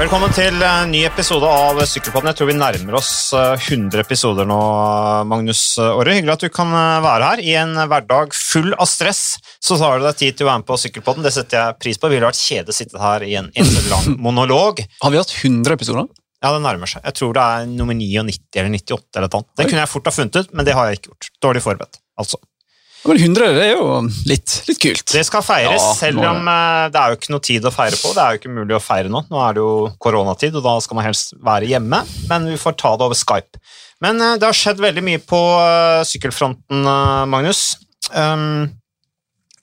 Velkommen til en ny episode av Sykkelpodden. Jeg tror vi nærmer oss eh, 100 episoder nå, Magnus Aare. Hyggelig at du kan eh, være her. I en hverdag full av stress så tar du deg tid til å være med på Sykkelpodden. Det setter jeg pris på. Det ville vært kjedelig å sitte her i en lang monolog. Har vi hatt 100 episoder? Ja, det nærmer seg. Jeg tror det er nummer 99 eller 98 eller noe. Det Oi. kunne jeg fort ha funnet ut, men det har jeg ikke gjort. Dårlig forberedt, altså. Men 100 det er jo litt, litt kult. Det skal feires, Ja, selv om eh, det er jo ikke noe tid å feire på. Det er jo ikke mulig å feire nå. Nå er det jo koronatid, og da skal man helst være hjemme, men vi får ta det over Skype. Men eh, det har skjedd veldig mye på eh, sykkelfronten, Magnus. Um,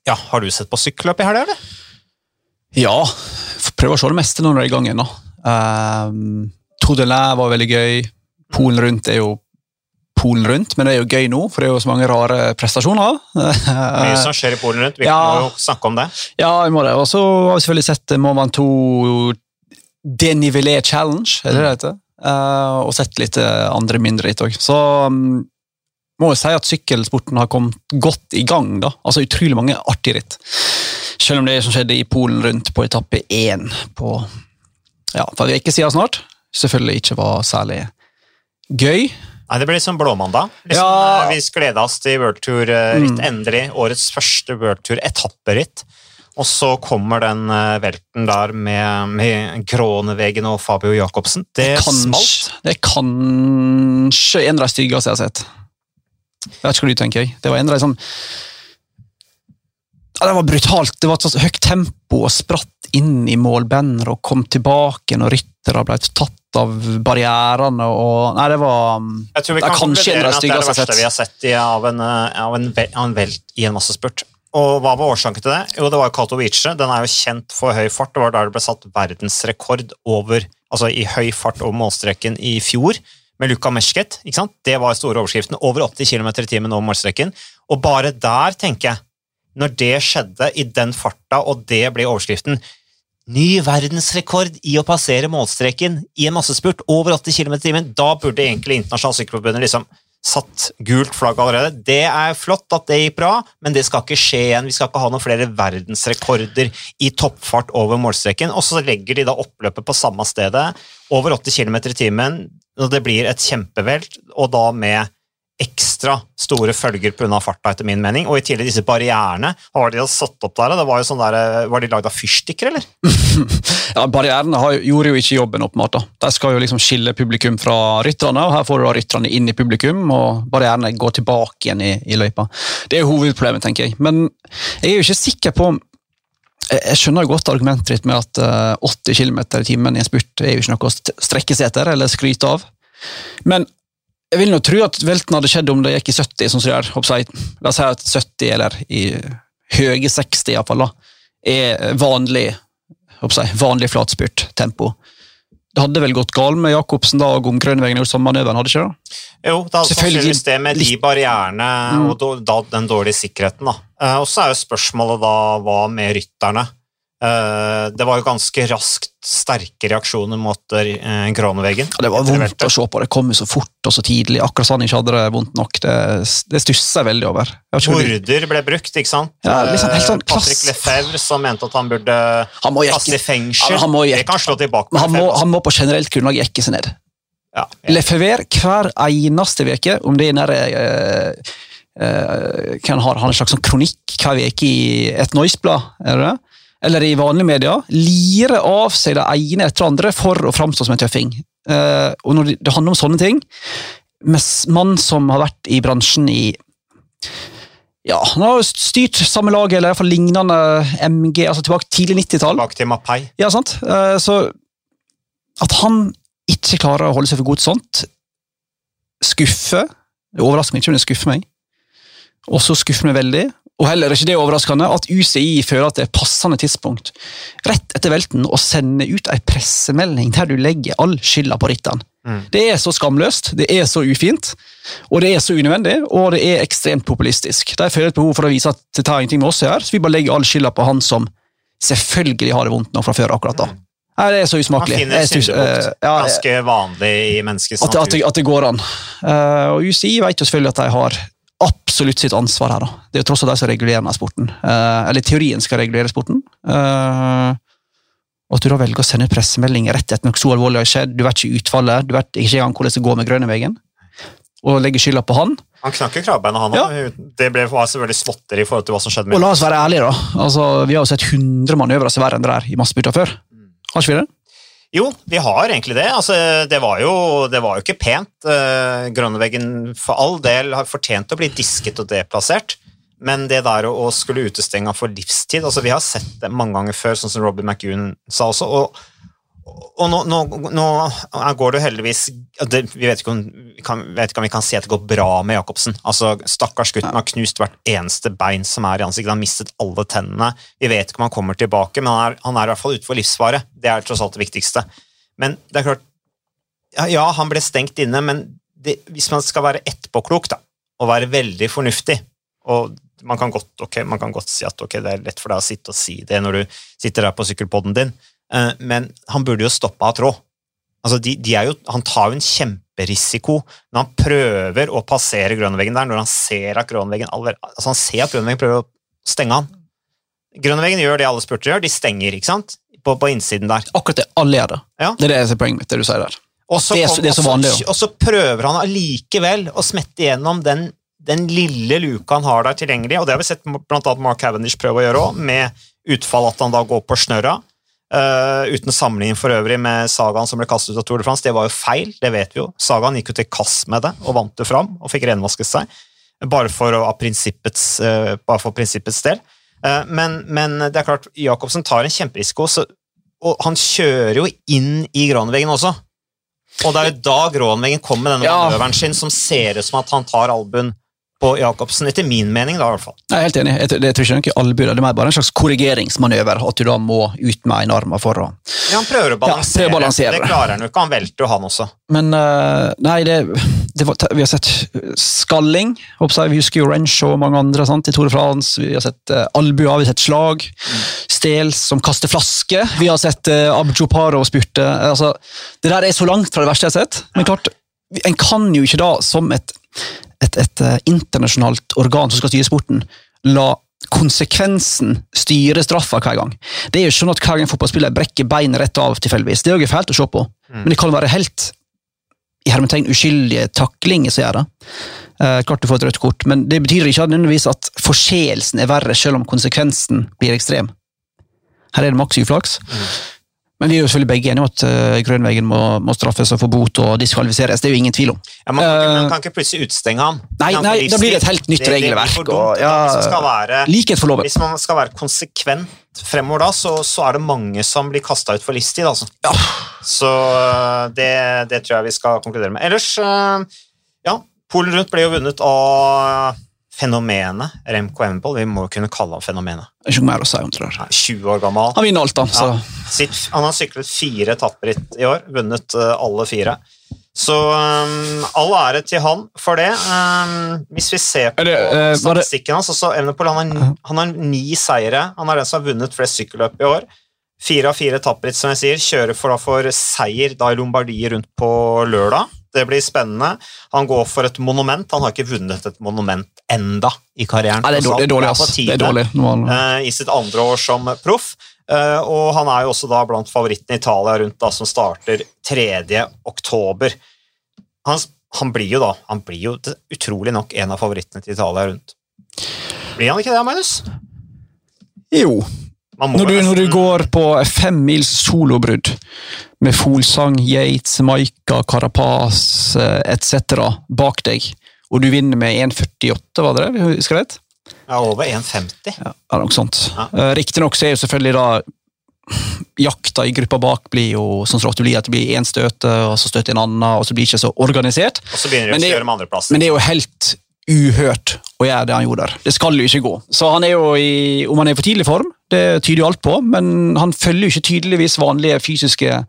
ja, har du sett på sykkelløp i helga, eller? Ja, Prøver å se det meste når det er i gang ennå. Um, Tour de Lais var veldig gøy. Polen rundt er jo Polen rundt, men det er jo gøy nå, for det er jo så mange rare prestasjoner. Mye som skjer i Polen rundt. Vi ja. må jo snakke om det. Ja, vi må det. Og så har vi selvfølgelig sett Moment 2 Denivelé Challenge, er det det heter? Eh, og sett litt eh, andre mindre litt òg. Så um, må jo si at sykkelsporten har kommet godt i gang. da. Altså Utrolig mange artige ritt. Selv om det som skjedde i Polen rundt på etappe én på ja, for en uke siden snart, selvfølgelig ikke var særlig gøy. Nei, Det blir sånn blåmandag. Liksom, Ja. eh, Vi gleda oss til World Tour-ritt. Mm. Endelig. Årets første World Tour-etapperitt. Og så kommer den eh, velten der med, med Kronevegen og Fabio Jacobsen. Det smalt. Det er kanskje en av de styggeste jeg har sett. Jeg vet ikke hva du tenker. jeg. Det var en av de sånn ja, Det var brutalt. Det var et sånt høyt tempo og spratt inn i målbanner og kom tilbake når ryttere ble tatt av barrierene og Nei, det var Jeg tror vi kan konkludere at det er det verste vi har sett i, av, en, eh, av, en, av en velt i en massespurt. Og hva var årsaken til det? Jo, det var Katowice. Den er jo kjent for høy fart. Det var der det ble satt verdensrekord over, altså i høy fart over målstreken i fjor med Luka Mesket. ikke sant? Det var store overskriften. Over 80 km i timen over målstreken. Og bare der, tenker jeg, når det skjedde i den farta, og det ble overskriften Ny verdensrekord i å passere målstreken i en massespurt over 80 km i timen. Da burde egentlig Internasjonalt Sykkelforbund liksom satt gult flagg allerede. Det er flott at det gikk bra, men det skal ikke skje igjen. Vi skal ikke ha noen flere verdensrekorder i toppfart over målstreken. Og så legger de da oppløpet på samme stedet, over 80 km i timen, og det blir et kjempevelt, og da med ekstra store følger pga. farta, etter min mening. Og i tillegg disse barrierene. Hva var det de hadde satt opp der? Det var jo sånn der, var de lagd av fyrstikker, eller? ja, Barrierene har, gjorde jo ikke jobben åpenbart. De skal jo liksom skille publikum fra rytterne, og her får du da rytterne inn i publikum, og barrierene går tilbake igjen i, i løypa. Det er jo hovedproblemet, tenker jeg. Men jeg er jo ikke sikker på om jeg skjønner jo godt argumentet ditt med at eh, 80 km i timen i en spurt er jo ikke noe å strekke seg etter eller skryte av. Men jeg vil nå tro at velten hadde skjedd om det gikk i 70, sånn som det gjør. La oss si at 70, eller i høye 60 iallfall, er vanlig, jeg, vanlig flatspurt-tempo. Det hadde vel gått galt med Jacobsen da, og om Grønvegen gjorde samme manøveren, hadde ikke det? Jo, det hadde sannsynligvis det med de barrierene Mm. og da, da den dårlige sikkerheten. da. Eh, og så er jo spørsmålet da hva med rytterne? Eh, det var jo ganske raskt sterke reaksjoner mot uh, Kroneveggen. Det var vondt å se på. Det kom jo så fort og så tidlig. Akkurat sånn ikke hadde det vondt nok. Det, det stusser jeg veldig over. Morder ble brukt, ikke sant? Ja, liksom sånn Eh, Patrick Lefebvre som mente at han burde Han må kaste i fengsel. Ja, han må jekke. det kan slå tilbake. men han må, han må på generelt grunnlag jekke seg ned. ja. Lefever hver eneste uke, om det er nære uh, uh, kan ha, ha en slags sånn kronikk hver uke i et Noise-blad, er det det? Eller i vanlige medier, lirer av seg det ene etter det andre for å framstå som en tøffing. Eh, og når det, handler om sånne ting, med mann som har vært i bransjen i ja, Han har styrt samme lag, eller i hvert fall lignende MG, altså tilbake tidlig 90-tall. Tilbake til Mapai. Ja, sant? Eh, Så at han ikke klarer å holde seg for god til sånt, skuffer. Det overrasker meg ikke, men det skuffer meg. Og så skuffer meg veldig, og heller ikke det overraskende, at UCI føler at det er passende tidspunkt, rett etter velten, å sende ut ei pressemelding der du legger all skylda på rytteren. Mm. Det er så skamløst, det er så ufint, og det er så unødvendig, og det er ekstremt populistisk. De føler et behov for å vise at det tar ingenting med oss gjøre, så vi bare legger all skylda på han som selvfølgelig har det vondt nok fra før akkurat da. Nei, det er så usmakelig. usmakelig. finner syndebukt. eh, ja, Ganske vanlig i menneskets at, at, natur. at det går an. Uh, og UCI vet jo selvfølgelig at de har absolutt sitt ansvar her. da. Det er jo tross alt de som regulerer denne sporten. Eh, eller teorien skal regulere sporten. Eh, Og at du da velger å sende pressemelding rett etter noe så alvorlig har skjedd. Du vet ikke utfallet, du vet ikke engang hvordan det går med Grønnevegen. Og legger skylda på han. Han knakk jo krabbeina, han òg. Det ble, selvfølgelig slåtteri i forhold til hva som skjedde Og la oss være ærlige, da. Altså, vi har jo sett 100 manøvrer som er verre enn det der i massebytta før. Har ikke vi det? Jo, vi har egentlig det. Altså, det, var jo, det var jo ikke pent. Uh, Grønneveggen for all del har fortjent å bli disket og deplassert. Men det der å skulle utestenge for livstid altså Vi har sett det mange ganger før, sånn som Robbie McEwan sa også. og og nå, nå, nå, går det jo heldigvis det, vi, vet om, vi kan, vet ikke om vi kan si at det går bra med Jacobsen. Altså, Stakkars gutten har knust hvert eneste bein som er i ansiktet. Han har mistet alle tennene. Vi vet ikke om han kommer tilbake, men han er, han er i hvert fall utenfor livsfare. Det er tross alt det viktigste. Men det er klart Ja, han ble stengt inne, men det, hvis man skal være etterpåklok da, og være veldig fornuftig og man kan, godt, okay, man kan godt si at okay, det er lett for deg å sitte og si det når du sitter der på sykkelpodden din, men han burde jo stoppe av tråd. Altså, de, de jo, han tar jo en kjemperisiko når han prøver å passere grønnveggen der, når han ser at grønnveggen altså han ser at grønnveggen prøver å stenge han. Grønnveggen gjør det alle spurtere gjør, de stenger ikke sant? På, på innsiden der. Akkurat det. Alle gjør det. Ja. Det er det som er poenget mitt. det du sier der. Og så, er prøver han allikevel å smette gjennom den, den, lille luka han har der tilgjengelig, og det har vi sett annet Mark Cavendish prøve å gjøre òg, med utfall at han da går på snørra. Uh, uten sammenligning for øvrig med sagaen som ble kastet ut av Tour de France. Det var jo feil, det vet vi jo. Sagaen gikk jo til kast med det og vant det fram og fikk renvasket seg. Bare for, prinsippets, uh, bare for prinsippets del. Uh, men, men, det er klart, Jacobsen tar en kjemperisiko, så, og han kjører jo inn i Granveggen også. Og det er jo da Grånveggen kommer med denne manøveren sin som ser ut som at han tar albuen på Jacobsen, etter min mening. da i hvert fall. Jeg er helt enig. Jeg, jeg tror ikke det er albuer. Det er bare en slags korrigeringsmanøver. At du da må ut med en arm for å Ja, Han prøver å balansere. Ja, balansere. Det klarer han jo ikke. Han velter jo, han også. Men uh, nei, det, det var, vi har sett skalling. Vi husker jo Wrench og mange andre sant, i Tour de France. Vi har sett uh, albuer, vi har sett slag. Mm. Stels som kaster flaske. Vi har sett uh, Abjoparo spurte. Altså, det der er så langt fra det verste jeg har sett. Men klart, en kan jo ikke da, som et et, et uh, internasjonalt organ som skal styre sporten, la konsekvensen styre straffa hver gang. Det er jo sånn at Hver gang en fotballspiller brekker beinet rett av tilfeldigvis. Det er jo fælt å se på, mm. men det kan være helt i hermetegn uskyldige taklinger som gjør det. Uh, klart du får et rødt kort, men det betyr ikke nødvendigvis at forseelsen er verre, selv om konsekvensen blir ekstrem. Her er det maks uflaks. Mm. Men vi er jo selvfølgelig begge enige om at uh, Grønvegen må, må, straffes og få bot og diskvalifiseres. Det er jo ingen tvil om. Ja, man, kan, man, kan, ikke plutselig utstenge ham. Nei, nei da blir det et helt nytt det, regelverk. Det og, ja, være, likhet for loven. Hvis man skal være konsekvent fremover da, så, så er det mange som blir kasta ut for livstid. Altså. Ja. Så eh, det, det, tror jeg vi skal konkludere med. Ellers, uh, ja, Polen rundt ble jo vunnet av fenomenet Remco Evenpol. Vi må jo kunne kalle ham fenomenet. Det er ikke mer å si om det 20 år gammel. Han vinner alt, da. Ja. han har syklet fire etapper i år, vunnet uh, alle fire. Så um, all ære til han for det. Um, hvis vi ser på det, uh, statistikken hans altså Evenepool han, har, han har ni seire. Han er den som har vunnet flest sykkelløp i år. Fire av fire etapper, som jeg sier, kjører for, for seier da i Lombardiet rundt på lørdag. Det blir spennende. Han går for et monument. Han har ikke vunnet et monument enda i karrieren. Nei, det, er dårlig, det, er dårlig, ass. det er dårlig. Uh, I sitt andre år som proff. Uh, og han er jo også da blant favorittene i Italia rundt da, som starter 3. oktober. Han, han, blir jo da han blir jo utrolig nok en av favorittene til Italia rundt. Blir han ikke det, Magnus? Jo, når du, når du, går på fem mils solobrudd med Folsang, Yates, Maika, Carapaz eh, etc. bak deg, og du vinner med 1,48, var det det? Husker jeg Ja, over 1,50. Ja, noe sånt. Ja. Uh, Riktignok er jo selvfølgelig da jakta i gruppa bak blir jo sånn som det blir, at det blir én støte, og så støter en annen, og så blir det ikke så organisert. Og så begynner de å gjøre med andreplass. Men det er jo helt uhørt å gjøre det han gjorde der. Det skal jo ikke gå. Så han er jo i, Om han er i for tidlig form, det tyder jo alt på, men han følger jo ikke tydeligvis vanlige fysiske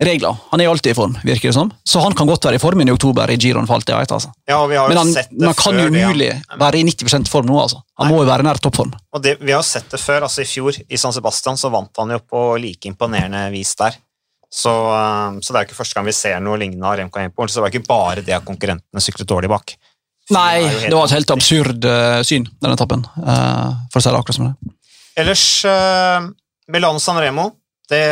regler. Han er jo alltid i form, virker det som. Så han kan godt være i form i oktober i Giron for alt jeg vet. Altså. Ja, men han, man kan jo umulig ja. være i 90% form nå, altså. Han Nei. må jo være nær toppform. Og det, Vi har sett det før. altså I fjor i San Sebastian så vant han jo på like imponerende vis der. Så, um, så det er ikke første gang vi ser noe lignende av Remco Evenepool. Så det var ikke bare det at konkurrentene syklet dårlig bak. Nei, det var et helt absurd uh, syn, denne etappen. Uh, for å si det akkurat som det. Ellers uh, Milano San Remo. det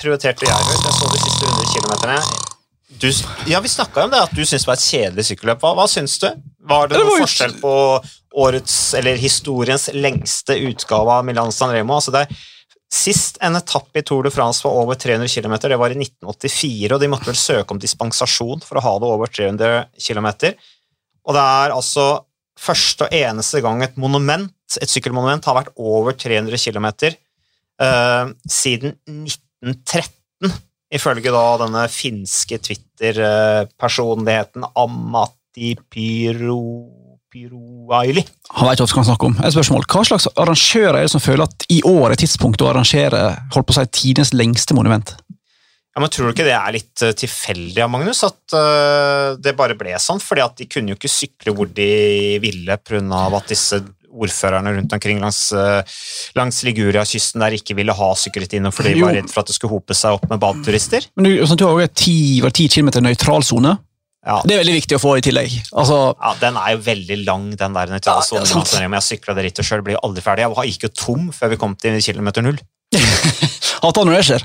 prioriterte jeg høyt. Jeg så de siste 100 kilometerne. Du, ja, Vi snakka om det, at du syntes det var et kjedelig sykkelløp. Hva, hva syns du? Var det Det noen var jo- forskjell på årets, eller historiens lengste utgave av Milan San Remo? Altså det er Sist en etappe i Tour de France var over 300 km, det var i 1984, og de måtte vel søke om dispensasjon for å ha det over 300 km. Og det er altså første og eneste gang et monument, et sykkelmonument har vært over 300 km uh, siden 1913, ifølge da denne finske Twitter-personligheten Amati Pyro... Pyroaili. Han ikke hva han snakker om. Et spørsmål. Hva slags arrangører er det som føler at i år er tidspunktet å arrangere holdt på å si, tidenes lengste monument? Ja, men Tror du ikke det er litt eh, tilfeldig Magnus? At eh, det bare ble sånn? Fordi at de kunne jo ikke sykle hvor de ville pga. at disse ordførerne rundt omkring langs, eh, langs Liguria-kysten der ikke ville ha sykkelritt fordi de var redd for at det skulle hope seg opp med badeturister. Men du, sånn, du har jo et 10, var nøytral 10 km nøytralsone. Ja. Det er veldig viktig å få i tillegg. Altså, Ja, Den er jo veldig lang, den der nøytrale sonen. ja, altså, Jeg sykla det rittet sjøl, blir jo aldri ferdig. Jeg gikk jo tom før vi kom til kilometer null. Hater når det skjer.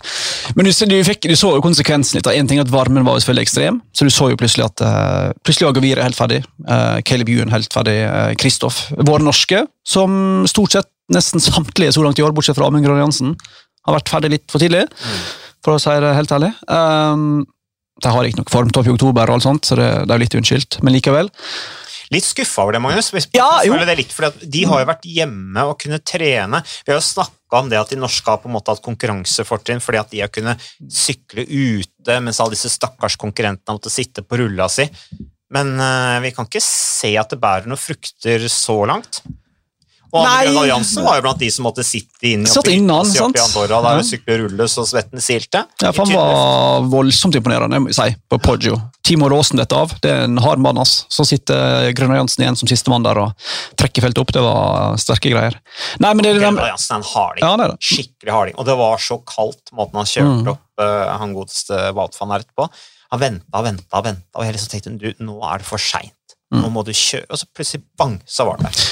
Men du, du, fikk, du så jo konsekvensen litt. En ting at Varmen var jo selvfølgelig ekstrem, så du så jo plutselig at uh, plutselig Agavir er helt ferdig. Uh, Caleb Ewan helt ferdig. Uh, Kristoff. Våre norske, som stort sett nesten samtlige så langt i år, bortsett fra Amund Grønn Jansen, har vært ferdig litt for tidlig, for å si det helt ærlig. Um, de har ikke noe formtopp i oktober, og alt sånt, så det, det er jo litt unnskyldt, men likevel. Litt skuffa over det, Magnus. Hvis Ja, jo. det litt, fordi at De har jo vært hjemme og kunne trene. Vi har jo snakka om det at de norske har på en måte hatt konkurransefortrinn fordi at de har kunnet sykle ute, mens alle disse stakkars konkurrentene har måttet sitte på rulla si. Men uh, vi kan ikke se at det bærer noen frukter så langt. Og Nei. Andre Alliansen var jo blant de som måtte sitte inn i? Andorra der Ja. sykle rulles og svetten silte. Ja, for Han var voldsomt imponerende, må jeg si, på Poggio. Timo Råsen dette av. Det er en hard mann. ass. Så sitter Grønner Jansen igjen som sistemann der og trekker feltet opp. Det var sterke greier. Nei, men det, Grønn det, Alliansen er en harding. ja, det er det. Skikkelig harding. Og det var så kaldt, måten han kjørte Mm. opp uh, han godeste Wout van Aert på. Han venta og venta, og venta, og jeg liksom tenkte du, nå er det for seint. Mm. Nå må du kjøre. Og så plutselig bang, så var det der.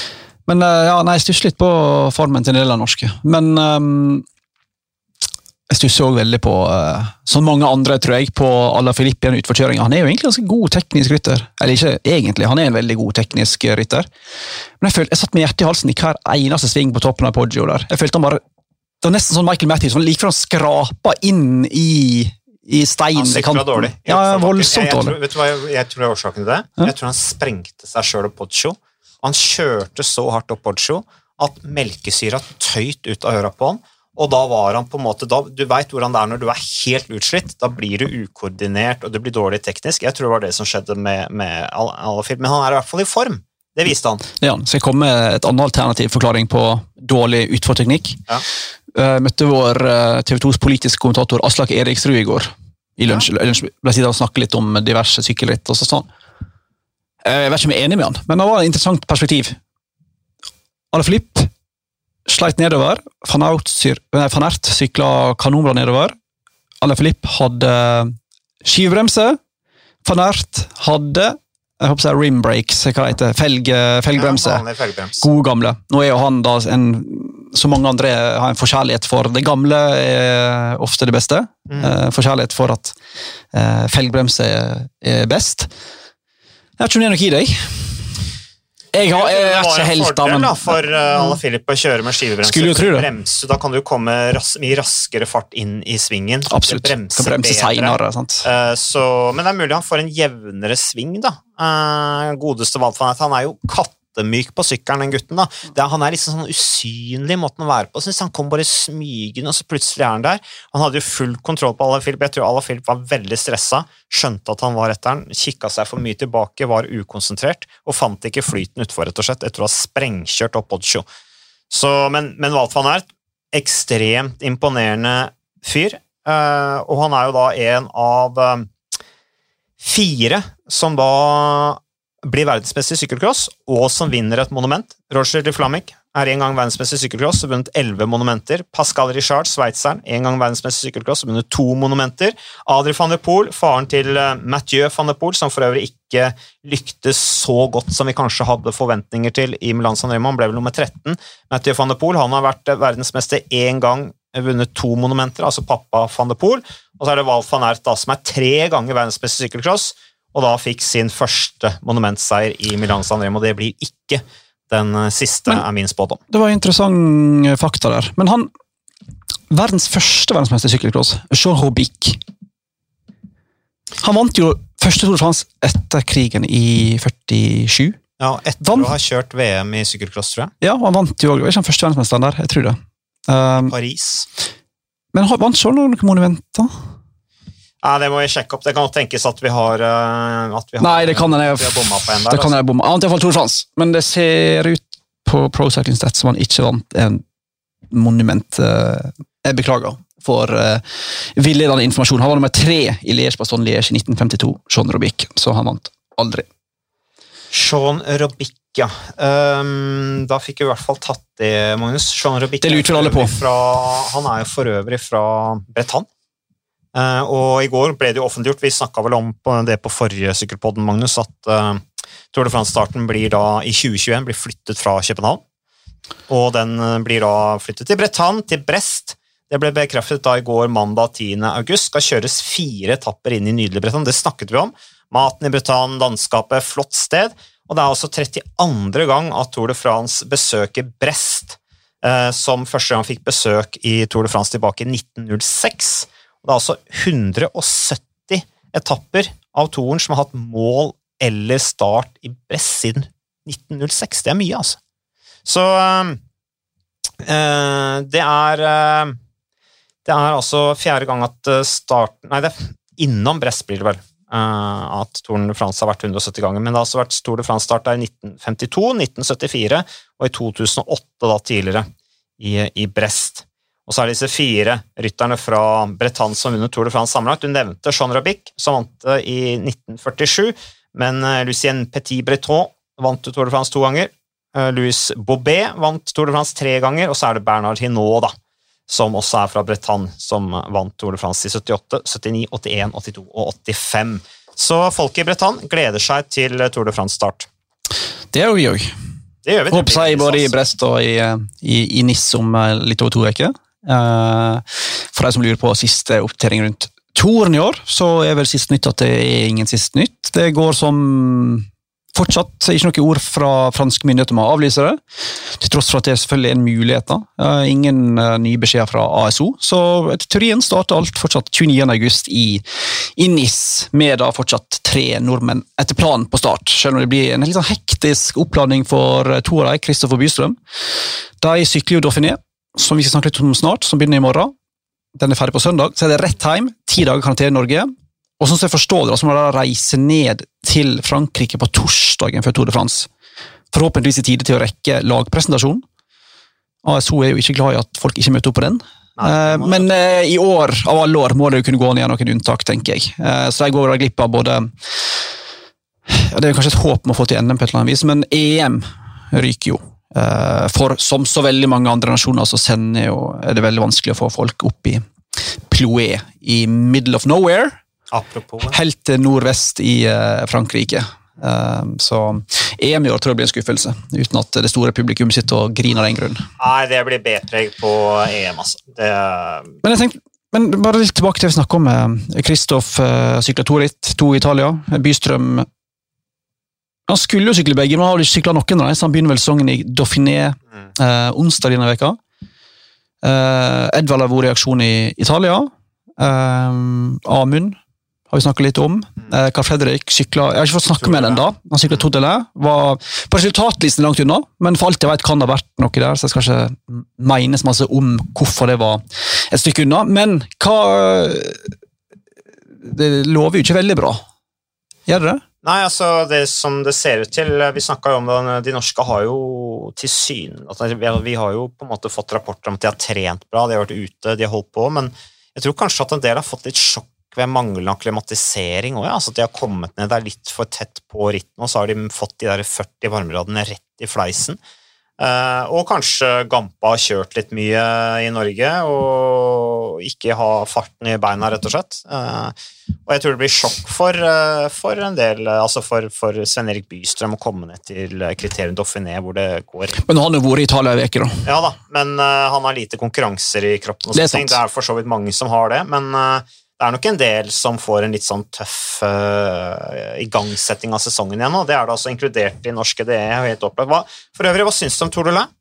Men eh, ja, nei, jeg stusser litt på formen til en del av norske. Men um, jeg stusser òg veldig på, uh, som mange andre, tror jeg, på Ala Filippi i utforkjøringa. Han er jo egentlig ganske god teknisk rytter. Eller ikke egentlig, han er en veldig god teknisk rytter. Men jeg, følte, jeg satt med hjertet i halsen i hver eneste sving på toppen av Poggio der. Jeg følte han bare Det var nesten sånn Michael Matthews, han like før han skrapa inn i, i steinen Han dårlig. Ja, voldsomt voldsomt jeg, jeg, dårlig. tror, vet du hva jeg, jeg tror er årsaken til det? Ja. Jeg tror han sprengte seg sjøl og Poggio. Han kjørte så hardt opp Poggio at melkesyra tøyt ut av øra på han. Og da var han på en måte, da, Du veit hvordan det er når du er helt utslitt. Da blir du ukoordinert og du blir dårlig teknisk. Jeg tror det var det som skjedde med, med Al- Alafil, men han er i hvert fall i form. Det viste han. Ja, så jeg kom med et annet alternativ forklaring på dårlig utforteknikk. Ja. Eh, møtte vår eh, TV 2s politiske kommentator Aslak Eriksrud i går. I lunsj, ja. ble sittende og snakke litt om diverse sykkelritt. og sånn. Eh, Jeg vet ikke om jeg er enig med han, men det var et interessant perspektiv. Alle Flipp sleit nedover. Van nei, Van Aert sykla kanonbra nedover. Alle Flipp hadde skivbremse. Van Ert hadde jeg håper det er rim brakes, hva det heter, felg, felgbremse. Ja. Gode gamle. Nå er jo han da en som mange andre har en forkjærlighet for det gamle, er ofte det beste. Mm. Eh, forkjærlighet for at eh, felgbremse er best. Vet ikke om det er noe i deg. Jeg, har, jeg, er det var ikke en helt da, fordel men da, for uh, Ala Filip å kjøre med skivebremse. Skulle jo tro det. Bremse, da kan du komme ras mye raskere fart inn i svingen. absolutt. Bremse Kan bremse senere, sant? Uh, så, men det er mulig han får en jevnere sving, da. Uh, godeste Aert. Han er jo kattemyk på sykkelen, den gutten. da. Er- han er liksom sånn usynlig i måten å være på. Synes han kom bare smygende, og så plutselig er han der. Han hadde jo full kontroll på Alain Philip. Jeg tror Alain Philip var veldig stressa, skjønte at han var etter han, kikka seg for mye tilbake, var ukonsentrert og fant ikke flyten utfor, rett og slett, etter å ha sprengkjørt opp Oddsjo. Men, men Walt van Ert, ekstremt imponerende fyr. eh, og han er jo da en av eh, fire som da blir verdensmester i sykkelcross, og som vinner et monument. Roger de Flamic er en gang verdensmester i sykkelcross og vunnet elleve monumenter. Pascal Richard, sveitseren, en gang verdensmester i sykkelcross og vunnet to monumenter. Adri van der Poel, faren til eh, Mathieu van der Poel, som for øvrig ikke lyktes så godt som vi kanskje hadde forventninger til i Milan San Remo, han ble vel nummer 13. Mathieu van der Poel han har vært eh, verdensmester én gang vunnet to monumenter, altså pappa van de Poel. Og så er det Val van Ert da, som er tre ganger verdensmessig i sykkelcross, og da fikk sin første monumentseier i Milan San Remo. Det blir ikke den siste, Men- er min spådom. Det var interessant eh, fakta der. Men han Verdens første verdensmester i sykkelcross, Jean Robic Han vant jo første Tour de France etter krigen i 47. Ja, etter Vann- å ha kjørt VM i sykkelcross, tror jeg. Ja, og han vant jo òg. Ikke han første verdensmesteren der? Jeg tror det. Um, Paris. men vant Jean noen monumenter? Ja, det må vi sjekke opp. Det kan tenkes at vi har, eh, at vi har Nei, det kan jeg. jeg bomma på en der. Det kan altså. jeg bomma. Annet iallfall Tour France, men det ser ut på Pro Cycling Stats som han ikke vant en monument. eh, Jeg beklager for uh, villedende informasjon. Han var nummer tre i Liège Baston Liège i 1952, Jean Robic, så han vant aldri. Sean Robic, ja. Um, da fikk vi i hvert fall tatt det, Magnus. Sean Robic Det lurer alle på. Fra, han er jo for øvrig fra Bretagne. Eh, og i går ble det jo offentliggjort, vi snakka vel om det på forrige sykkelpodden, Magnus, at uh, Tour de France-starten blir da i 2021 blir flyttet fra København. Og den eh, blir da flyttet til Bretagne, til Brest. Det ble bekreftet da i går, mandag 10. august. Skal kjøres fire etapper inn i nydelig Bretagne. Det snakket vi om. Maten i Bretagne, landskapet, flott sted. Og det er altså 32. gang at Tour de France besøker Brest, eh, som første gang fikk besøk i Tour de France tilbake i 1906. Det er altså 170 etapper av toren som har hatt mål eller start i Brest siden 1906. Det er mye, altså. Så øh, det er øh, Det er altså fjerde gang at starten Nei, det er innom Brest blir det vel. eh, at Tour de France har vært 170 ganger, men det har altså vært Tour de France-start i 1952, 1974 og i 2008 da tidligere i, i Brest. Og så er det disse fire rytterne fra Bretagne som vunnet Tour de France sammenlagt. Du nevnte Jean Rabic, som vant det i 1947, men eh, Lucien Petit-Breton vant Tour de France to ganger. Eh, Louis Bobet vant Tour de France tre ganger, og så er det Bernard Hinault, da, som også er fra Bretagne, som vant Tour de France i 78, 79, 81, 82 og 85. Så folket i Bretagne gleder seg til Tour de France-start. Det gjør vi òg. Håper seg både i. Brest og i, eh, i, i Nis om litt over to uker. Eh, For de som lurer på siste oppdatering rundt Toren i år, så er vel siste nytt at det er ingen siste nytt. Det går som fortsatt ikke noe ord fra franske myndigheter om å avlyse det, til tross for at det selvfølgelig er en mulighet. da. Eh, Ingen eh, nye beskjeder fra ASO, så etter teorien starter alt fortsatt 29. august i, i NIS, med da fortsatt tre nordmenn etter planen på start, selv om det blir en litt sånn hektisk oppladning for to av dem, Kristoffer Bystrøm. De sykler jo Dauphiné, som vi skal snakke litt om snart, som begynner i morgen. Den er ferdig på søndag, så er det rett hjem, ti dager karantene i Norge. Og sånn som jeg forstår det, så må dere reise ned til Frankrike på torsdagen før Tour de France. Forhåpentligvis i tide til å rekke lagpresentasjonen. ASO er jo ikke glad i at folk ikke møter opp på den. Nei, Eh, må- Men eh, i år, av alle år, må det jo kunne gå an å gjøre noen unntak, tenker jeg. Eh, Så jeg går glipp av både ja, Det er jo kanskje et håp om å få til NM på et eller annet vis, men EM ryker jo. Eh, For som så veldig mange andre nasjoner så sender jo, er det veldig vanskelig å få folk opp i Ploué i middle of nowhere, Apropos helt til nordvest i eh, Frankrike. Eh, Så EM i år tror jeg blir en skuffelse, uten at det store publikum sitter og griner av den grunn. Nei, det blir B-preg på EM, altså. Det, Men jeg tenkte, men bare litt tilbake til det vi snakka om. Kristoff sykla to ritt, to i Italia. Bystrøm Han skulle jo sykle begge, men han har ikke sykla noen av dem, så han begynner vel sesongen i Dauphiné Mm. eh, onsdag denne veka. Eh, Edvald har vært i aksjon i Italia. Eh, Amund har vi snakka litt om. Eh, Carl Fredrik sykla Jeg har ikke fått snakke med ham ennå. Han sykla Todelais. Var på resultatlisten langt unna, men for alt jeg vet kan det ha vært noe der, så jeg skal ikke menes masse om hvorfor det var et stykke unna. Men hva Det lover jo ikke veldig bra. Gjør det det? Nei, altså det som det ser ut til Vi snakka jo om det, de norske har jo til syn altså, vi, har jo på en måte fått rapporter om at de har trent bra, de har vært ute, de har holdt på, men jeg tror kanskje at en del har fått litt sjokk ved manglende akklimatisering òg. Ja. Altså at de har kommet ned der litt for tett på ritten, og så har de fått de der 40 varmeradene rett i fleisen. Eh, og kanskje Gampa har kjørt litt mye i Norge og ikke ha farten i beina, rett og slett. Eh, og jeg tror det blir sjokk for, eh, for en del, altså for, for Sven Erik Bystrøm å komme ned til kriterium Dauphiné, hvor det går. Men han har vært i Italia en uke, da. Ja da, men han har lite konkurranser i kroppen. og Det er sant. Det er for så vidt mange som har det, men det er nok en del som får en litt sånn tøff uh, igangsetting av sesongen igjen, og det er det altså inkludert i norske DE. helt opplagt. Hva, for øvrig, hva syns du om Tour de Lain?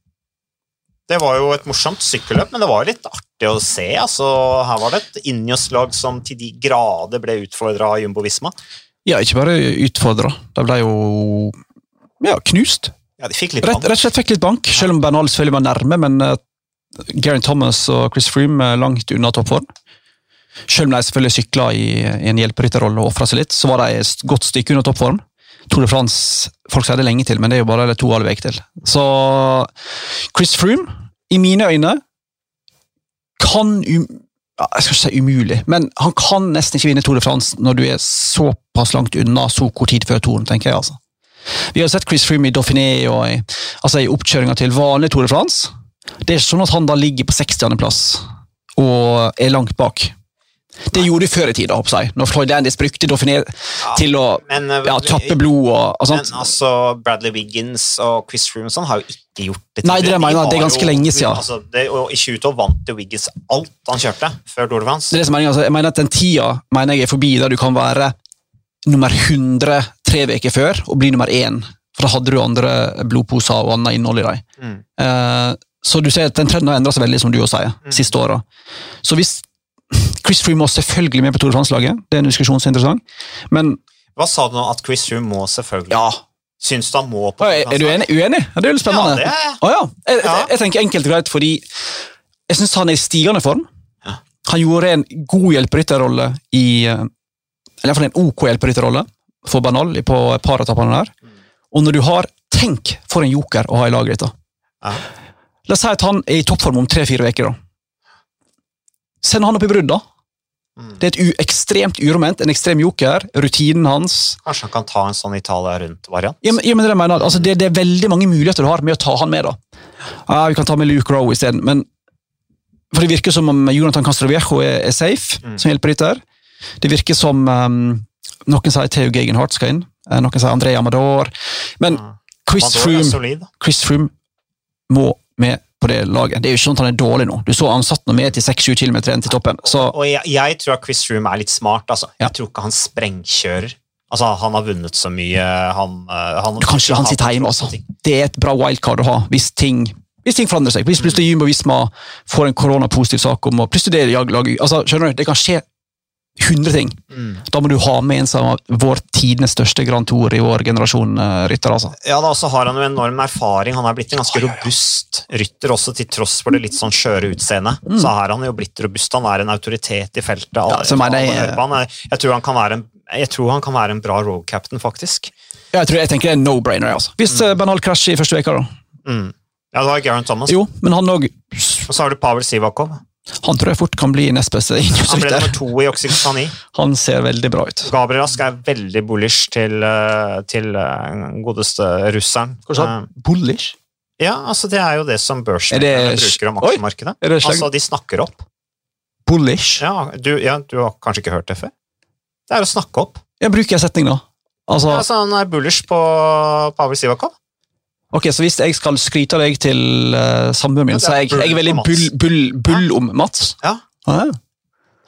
Det var jo et morsomt sykkelløp, men det var jo litt artig å se. altså Her var det et Injos-lag som til de grader ble utfordra av Jumbo Visma. Ja, ikke bare utfordra. De ble jo ja, knust. Ja, de fikk litt Rett, rett og slett fikk litt bank, selv om Bernal selvfølgelig var nærme. Men uh, Gary Thomas og Chris Froome er langt unna toppform. Selv om de selvfølgelig sykla i, i en hjelperytterrolle og ofra seg litt, så var de et godt stykke under toppform. Tour de France folk sier det lenge til, men det er jo bare to halve uker til. Så Chris Froome, i mine øyne, kan um, Jeg skal ikke si umulig, men han kan nesten ikke vinne Tour de France når du er såpass langt unna så kort tid før touren, tenker jeg. altså. Vi har sett Chris Froome i Dauphiné og i, altså i oppkjøringa til vanlig Tour de France. Det er ikke sånn at han da ligger på 60.-plass og er langt bak. Det gjorde de før i tida. Når Floyd Landis brukte Dauphiné til å men, eh, ja, tappe blod og, og Men altså, Bradley Wiggins og Chris Froome sånn har jo ikke gjort det. Nei, det er De mener, det er ganske lenge siden. Altså, det, og I 2012 vant jo Wiggins alt han kjørte før Tour de France. Det er det som er altså, jeg mener at Den tida mener jeg er forbi der du kan være nummer 100 tre uker før og bli nummer én. For da hadde du andre blodposer og annet innhold i dem. Mm. Uh, så du ser at den trenden har endret seg veldig, som du også sier, Mm. siste åra. Så hvis Chris Froome må selvfølgelig med på Tour de France-laget, det er en diskusjon som er interessant, men Hva sa du nå? At Chris Froome må selvfølgelig ja Syns du han må på Er, er du enig? uenig? Ja, det er jo litt spennende. Ja, det er jeg. Ja. Jeg, Ja. jeg tenker enkelt og greit fordi jeg syns han er i stigende form. Ja. Han gjorde en god hjelperytterrolle i eh, Eller iallfall en OK hjelperytterrolle for Banal på et par etappene der. Mm. Og når du har Tenk for en joker å ha i laget ditt. Ja. La oss si at han er i toppform om tre-fire uker. Send han opp i brudd, da. Mm. Det er et ekstremt uroment, en ekstrem joker. Rutinen hans. Kanskje han kan ta en sånn Italia rundt-variant? Ja, men, ja, men det, mener, altså, det, det er veldig mange muligheter du har med å ta han med. da. Ja, vi kan ta med Luke Rowe isteden, men for Det virker som om Jonathan Castroviejo er, er safe Mm. som hjelperytter. Det virker som um, noen sier Theo Gegenhardt skal inn, eh, noen sier André Amador. Men. Chris Froome. Chris Froome må med på det laget. Det er jo ikke sånn at han er dårlig nå. Du så han satt noe med til 6-7 km igjen til toppen. Så Og jeg, jeg tror at Chris Froome er litt smart. altså. Ja. Jeg tror ikke han sprengkjører. Altså, Han har vunnet så mye. Han, eh, han, du kan han sitter hjemme. altså. Det er et bra wildcard å ha hvis ting, hvis ting forandrer seg. Hvis plutselig Jumbo Visma får en koronapositiv sak om å plutselig det jag lag, altså, skjønner du, Det kan skje 100 ting. Mm. Da må du ha med en som vår tidenes største Grand Tour i vår generasjon eh, rytter. altså. Ja, da også har han jo enorm erfaring. Han er blitt en ganske robust rytter, også til tross for det litt sånn skjøre utseendet. Så er han jo blitt robust. Han er en autoritet i feltet. Mm. Ja, mener jeg- han. Jeg tror han kan være en, jeg tror han kan være en bra road captain, faktisk. Ja, jeg, tror, jeg tenker det er no-brainer. altså. Hvis mm. Bernal krasjer i første uke, da. Mm. Ja, da har Garen Thomas. Jo, men han også... Og så har du Pavel Sivakov. Han tror jeg fort kan bli nest beste Han ble nummer to i Oxycotani. Han ser veldig bra ut. Gabriel Rask er veldig bullish til, eh, til eh, godeste russeren. Hva sa du? Bullish? Eh, Ja, altså det er jo det som Er bruker om aksjemarkedet. Slag- Altså, de snakker opp. Bullish? Ja du, ja, du har kanskje ikke hørt det før? Det er å snakke opp. Jeg bruker en setning, da. Altså, Altså, han er bullish på Pavel Sivakov. Ok, Så hvis jeg skal skryte av deg til uh, samboeren min, Ja, så er jeg, jeg er veldig bull, bull, bull om Mats. Ja. Ah, ja.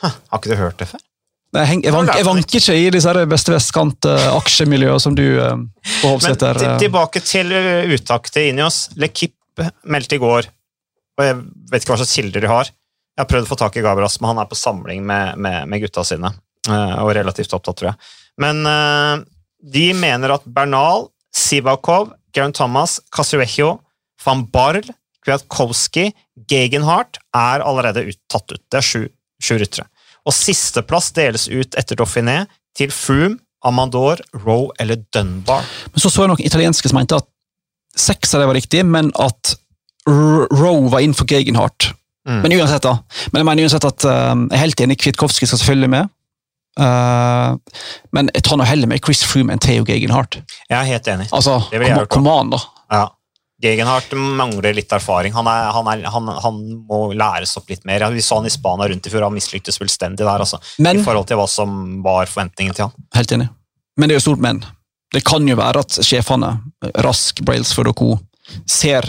Hæ, har ikke du hørt det før? Nei, Jeg, heng- jeg, vank, jeg vanker ikke i disse beste vestkant-aksjemiljøene som du uh, på Men Hovseter eh, tilbake til uttaket inni oss. Lekip meldte i går, og jeg vet ikke hva slags kilder de har. Jeg har prøvd å få tak i Gabras, men han er på samling med, med, med gutta sine. Uh, og relativt opptatt, tror jeg. Men uh, de mener at Bernal, Sivakov, Geraint Thomas, Casuecchio, van Barl, Kwiatkowski, Gegenhardt er allerede ut, tatt ut. Det er sju, sju ryttere. Og sisteplass deles ut etter Dauphiné til Froome, Amandor, Roe eller Dunbar. Men så så jeg noen italienske som mente at seks av det var riktig, men at Roe var inn for Gegenhardt. Mm. Men uansett, da. Men jeg mener uansett at um, jeg er helt enig, Kwiatkowski skal selvfølgelig med. Eh, men jeg tar nå heller med Chris Froome enn Theo Gegenhardt. Jeg er helt enig. Altså, Det vil jeg kom, kom an, da. Ja. Gegenhardt mangler litt erfaring. Han, er, han, er, han, han, må læres opp litt mer. Vi så han i Spania rundt i fjor, han mislyktes fullstendig der. Altså, Men- I forhold til hva som var forventningen til han. Helt enig. Men det er jo stort men. Det kan jo være at sjefene, Rask, Brailsford og co., ser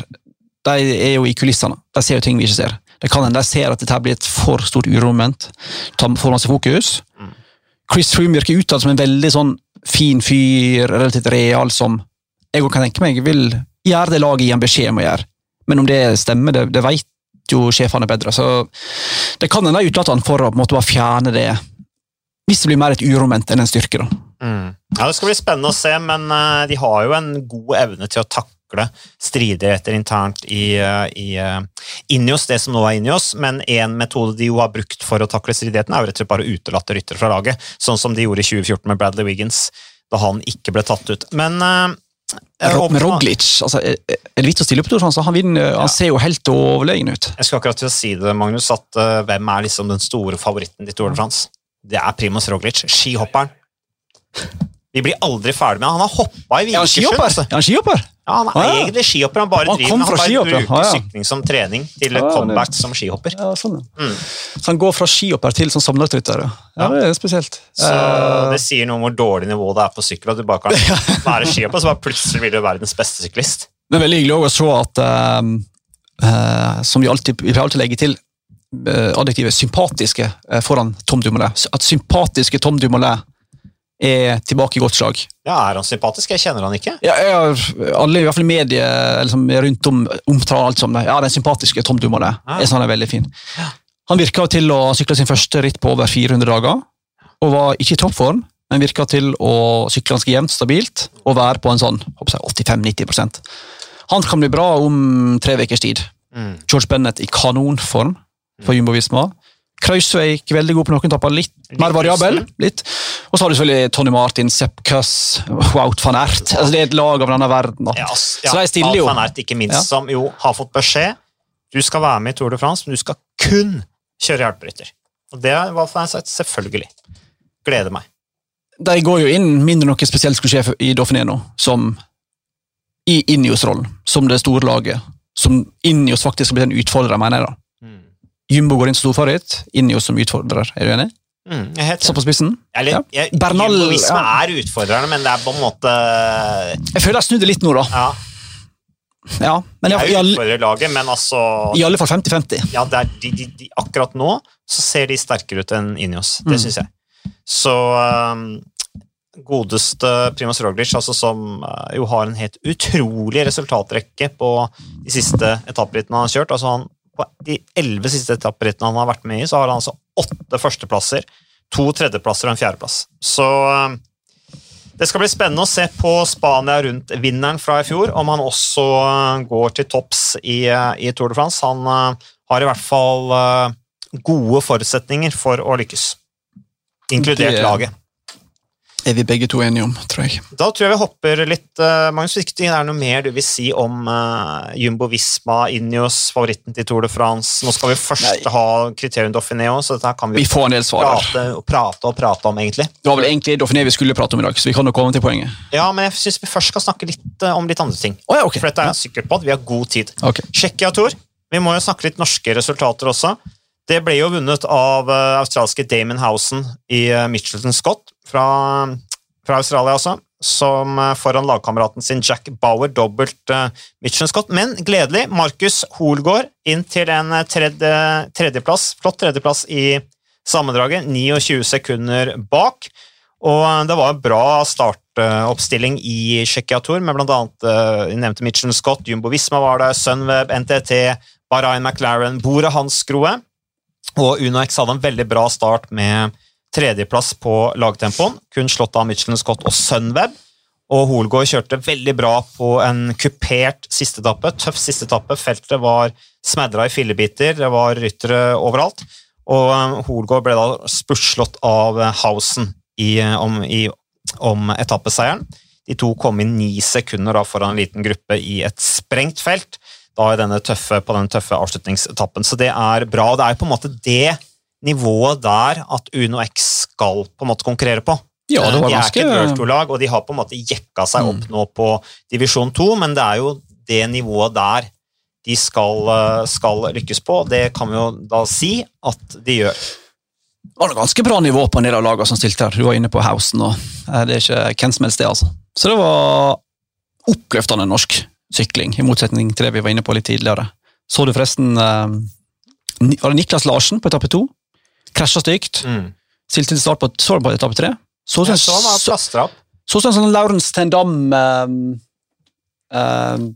De er jo i kulissene. De ser jo ting vi ikke ser. Det kan hende de ser at dette blir et for stort uromoment. Tar for masse fokus. Chris Froome virker utad som en veldig sånn fin fyr, relativt real, som jeg kan tenke meg vil gjøre det laget gir en beskjed om å gjøre. Men om det stemmer, det, det vet jo sjefene bedre. Så det kan hende de utelater han for å på bare fjerne det, hvis det blir mer et uroment enn en styrke. da. Ja, Det skal bli spennende å se, men eh, de har jo en god evne til å takle stridigheter internt i, eh, i Inios, det som nå er Inios. men en metode de jo har brukt for å takle stridighetene, er jo rett og slett bare å utelate ryttere fra laget, sånn som de gjorde i 2014 med Bradley Wiggins, da han ikke ble tatt ut. Men eh, Med Roglic altså, er er det vits å stille opp? Altså, han, vinner, han ser jo helt overlegen ut. Jeg skal akkurat til å si det, Magnus, at uh, hvem er liksom den store favoritten til Tour de France? Det er Primoz Roglic, skihopperen. Vi blir aldri ferdig med han. Han har hoppa i Er han Vikersund. skihopper? altså. Er han skihopper? Ja, han er Ah, ja. egentlig skihopper. Han bare Han driver med han bruker Ah, ja. sykling som trening til Ah, ja, comeback som skihopper. Ja, sånn. Mm. Så han går fra skihopper til som samlerrytter? Ja. ja, det er spesielt. Så uh, Det sier noe om hvor dårlig nivå det er på sykkel. At du bare kan være skihopper, så bare plutselig blir du verdens beste syklist. Det er veldig hyggelig å se at, eh, uh, som vi alltid, vi alltid å legge til, adjektivet sympatiske foran Tom Dumoulin. At sympatiske Tom Dumoulin er tilbake i godt slag. Ja, Er han sympatisk? Jeg kjenner han ikke. Ja, jeg alle i hvert fall medier liksom, rundt om omtaler alt som det. Ja, den sympatiske Tom Dumoulin. Ja. Jeg synes han er veldig fin. Han virka til å sykle sin første ritt på over 400 dager, og var ikke i toppform, men virka til å sykle ganske jevnt stabilt og være på en sånn 85-90% Han kan bli bra om tre ukers tid. Mm. George Bennett i kanonform for Jumbo Visma. Kreuzveig veldig god på noen tapper, litt mer variabel. litt. Og så har du selvfølgelig Tony Martin, Sepp Kuss, Wout van Ert. Altså, det er et lag av denne verden. Ja, ass, Så de stiller jo. Van Ert, ikke minst, Ja. som jo har fått beskjed du skal være med i Tour de France, men du skal kun kjøre hjelperytter. Og det var for meg selvfølgelig. Gleder meg. De går jo inn mindre noe spesielt skulle skje i Dauphiné nå, som i Ineos-rollen, som det store laget. Som Ineos faktisk skal bli en utfordrer, mener jeg. da. Jumbo går inn som storfavoritt, Ineos som utfordrer. Er du enig? Mm, jeg Så på spissen? Eller, Ja. jeg, Bernal, ja. er utfordrerne, men det er på en måte Jeg føler jeg snudde litt nå, da. Ja, Ja, men jeg, i, er i, alle, men altså i alle fall 50-50. ja, de, de, de, Akkurat nå så ser de sterkere ut enn Ineos. Det Mm. syns jeg. Så um, godeste Primoz Roglic, altså som uh, jo har en helt utrolig resultatrekke på de siste etapperittene han har kjørt. altså han, På de elleve siste etapperittene han har vært med i, så har han altså åtte førsteplasser, to tredjeplasser og en fjerdeplass. Så um, det skal bli spennende å se på Spania rundt vinneren fra i fjor, om han også uh, går til topps i, uh, i Tour de France. Han har i hvert fall gode forutsetninger for å lykkes, inkludert laget. Er vi begge to enige om, tror jeg. Da tror jeg vi hopper litt uh, Magnus, hvis det er noe mer du vil si om uh, Jumbo Visma, Ineos, favoritten til Tour de France? Nå skal vi først Nei. ha kriterium Dauphiné òg, så dette her kan vi Vi får en del svar prate og prate og prate om, egentlig. Det var vel egentlig Dauphiné vi skulle prate om i dag, så vi kan jo komme til poenget. Ja, men jeg syns vi først skal snakke litt uh, om litt andre ting. Oh, ja, okay. For dette er jeg sikker på at vi har god tid. Ok. Tsjekkia Tour. Vi må jo snakke litt norske resultater også. Det ble jo vunnet av uh, australske Damon Housen i uh, Mitchelton Scott fra, fra Australia også, som uh, foran lagkameraten sin Jack Bauer dobbelt uh, Mitchelton Scott. Men gledelig, Markus Hoelgaard inn til en uh, tredje, tredjeplass, flott tredjeplass i sammendraget, 29 sekunder bak. Og det var en bra startoppstilling i Tsjekkia Tour, med annet uh, nevnte Mitchell Scott, Jumbo Visma var der, Sunweb, NTT, Barain McLaren, Bore Hansgrohe. Og Uno X hadde en veldig bra start med tredjeplass på lagtempoen, kun slått av Michelin Scott og Sunweb. Og Holgaard kjørte veldig bra på en kupert siste etappe. Tøff siste etappe. Feltet var smadra i fillebiter, det var ryttere overalt. Og Hoelgaard Holgaard ble da spurtslått av uh, Hausen i, uh, om, i, om etappeseieren. De to kom inn ni sekunder foran en liten gruppe i et sprengt felt da i denne tøffe, på den tøffe avslutningsetappen. Så det er bra. Det er på en måte det nivået der at Uno X skal på en måte konkurrere på. Ja, det var de er ikke et World 2-lag, og de har på en måte jekka seg opp Mm. nå på divisjon 2, men det er jo det nivået der de skal, eh, skal lykkes på. Det kan vi jo da si at de gjør. Det var ganske bra nivå på en del av lagene som stilte her. Du var inne på Hausen, og eh, det er ikke hvem som helst det, altså. Så det var oppløftende norsk sykling, i motsetning til det vi var inne på litt tidligere. Så du forresten eh, Var det Niklas Larsen på etappe to? Krasja stygt. Mm. Stilte til start på, så på etappe tre. Så ut som så så- så en sånn Laurens Tendam um, um,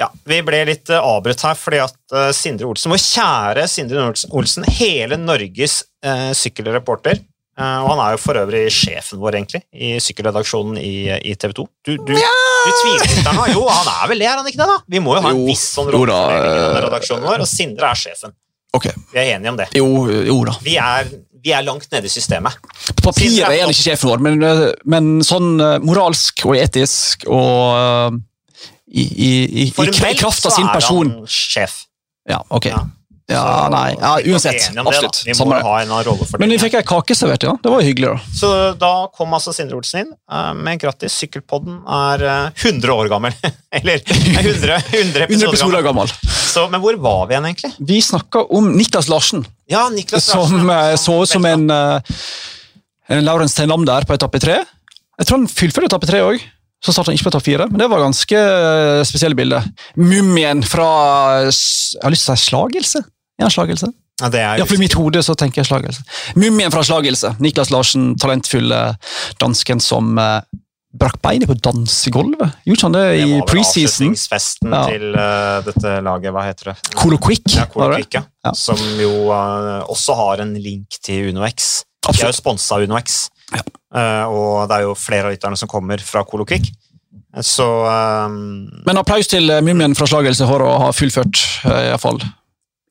Ja, Vi ble litt uh, avbrutt her fordi at eh, Sindre Olsen, vår kjære Sindre Olsen, hele Norges uh, sykkelreporter eh, og Han er jo for øvrig sjefen vår, egentlig, i sykkelredaksjonen i, i TV 2. Du, du, du tviler litt der nå? Jo, han er vel det, er han ikke det? da? Vi må jo ha en Jo, viss sånn rolle i eh, redaksjonen vår, og Sindre er sjefen. Ok. Vi er enige om det. Jo, jo da. Vi er, vi er langt nede i systemet. På papiret er han ikke sjefen vår, men, eh, men sånn eh, moralsk og etisk og I i, i, i, i Formelt kraft av så sin er han sjef. Ja, ok. Ja. Ja, nei, ja, uansett. det. Absolutt. Vi må ha en rolle for det. Men vi fikk ei kake servert, ja. Det var hyggelig, da. Så da kom altså Sindre Olsen inn eh, med grattis. Sykkelpodden er eh, 100 år gammel. Eller nei, 100, 100 100 episoder gammel. Så, men hvor var vi igjen, egentlig? Vi snakka om Niklas Larsen, Ja, Niklas som Larsen, eh, så ut som en, eh, en Laurens Tenlam der på etappe tre. Jeg tror han fullførte etappe tre òg. Så startet han ikke på etappe fire, men det var ganske eh, spesielle bilder. Mumien fra Jeg har lyst til å si slagelse. Er han slagelse? Ja, det er Iallfall I mitt hode så tenker jeg slagelse. Mumien fra slagelse. Niklas Larsen, talentfulle dansken som eh, brakk beinet på dansegulvet. Gjorde han det det i preseason? avslutningsfesten Ja. til uh, dette laget, hva heter det? Colo Quick, Ja, Colo? Quick, ja. Ja. Som jo uh, også har en link til UnoX. De er jo sponsa av UnoX, Ja. uh, og det er jo flere av lytterne som kommer fra Colo Quick. Så um... Men applaus til Mummien fra slagelse for å ha fullført uh, iallfall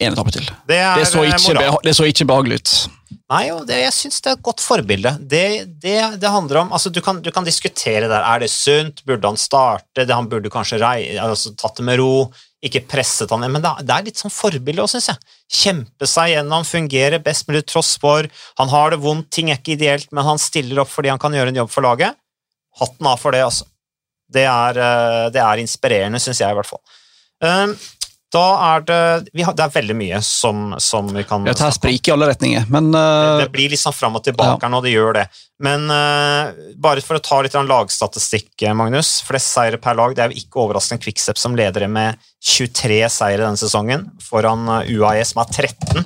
én etappe til. det er Det så eh, ikke, det så ikke behagelig ut. Nei, og det, jeg syns det er et godt forbilde. Det, det, det handler om altså du kan, du kan diskutere der. Er det sunt? Burde han starte? Det, han burde kanskje rei, altså, tatt det med ro. Ikke presset han. Men det, er- litt sånn forbilde òg, syns jeg. Kjempe seg gjennom, fungere best mulig tross for. Han har det vondt, ting er ikke ideelt, men han stiller opp fordi han kan gjøre en jobb for laget. Hatten av for det, altså. Det er, eh, det er inspirerende, syns jeg i hvert fall. Um, Da er det vi har, Det er veldig mye som, som vi kan Det her spriker i alle retninger, men uh, Det blir litt sånn fram og tilbake ja. nå, det gjør det. Men uh, bare for å ta litt lagstatistikk, eh, Magnus. Flest seire per lag. Det er jo ikke overraskende Quickstep som leder med 23 seire denne sesongen, foran eh, UAE som har 13,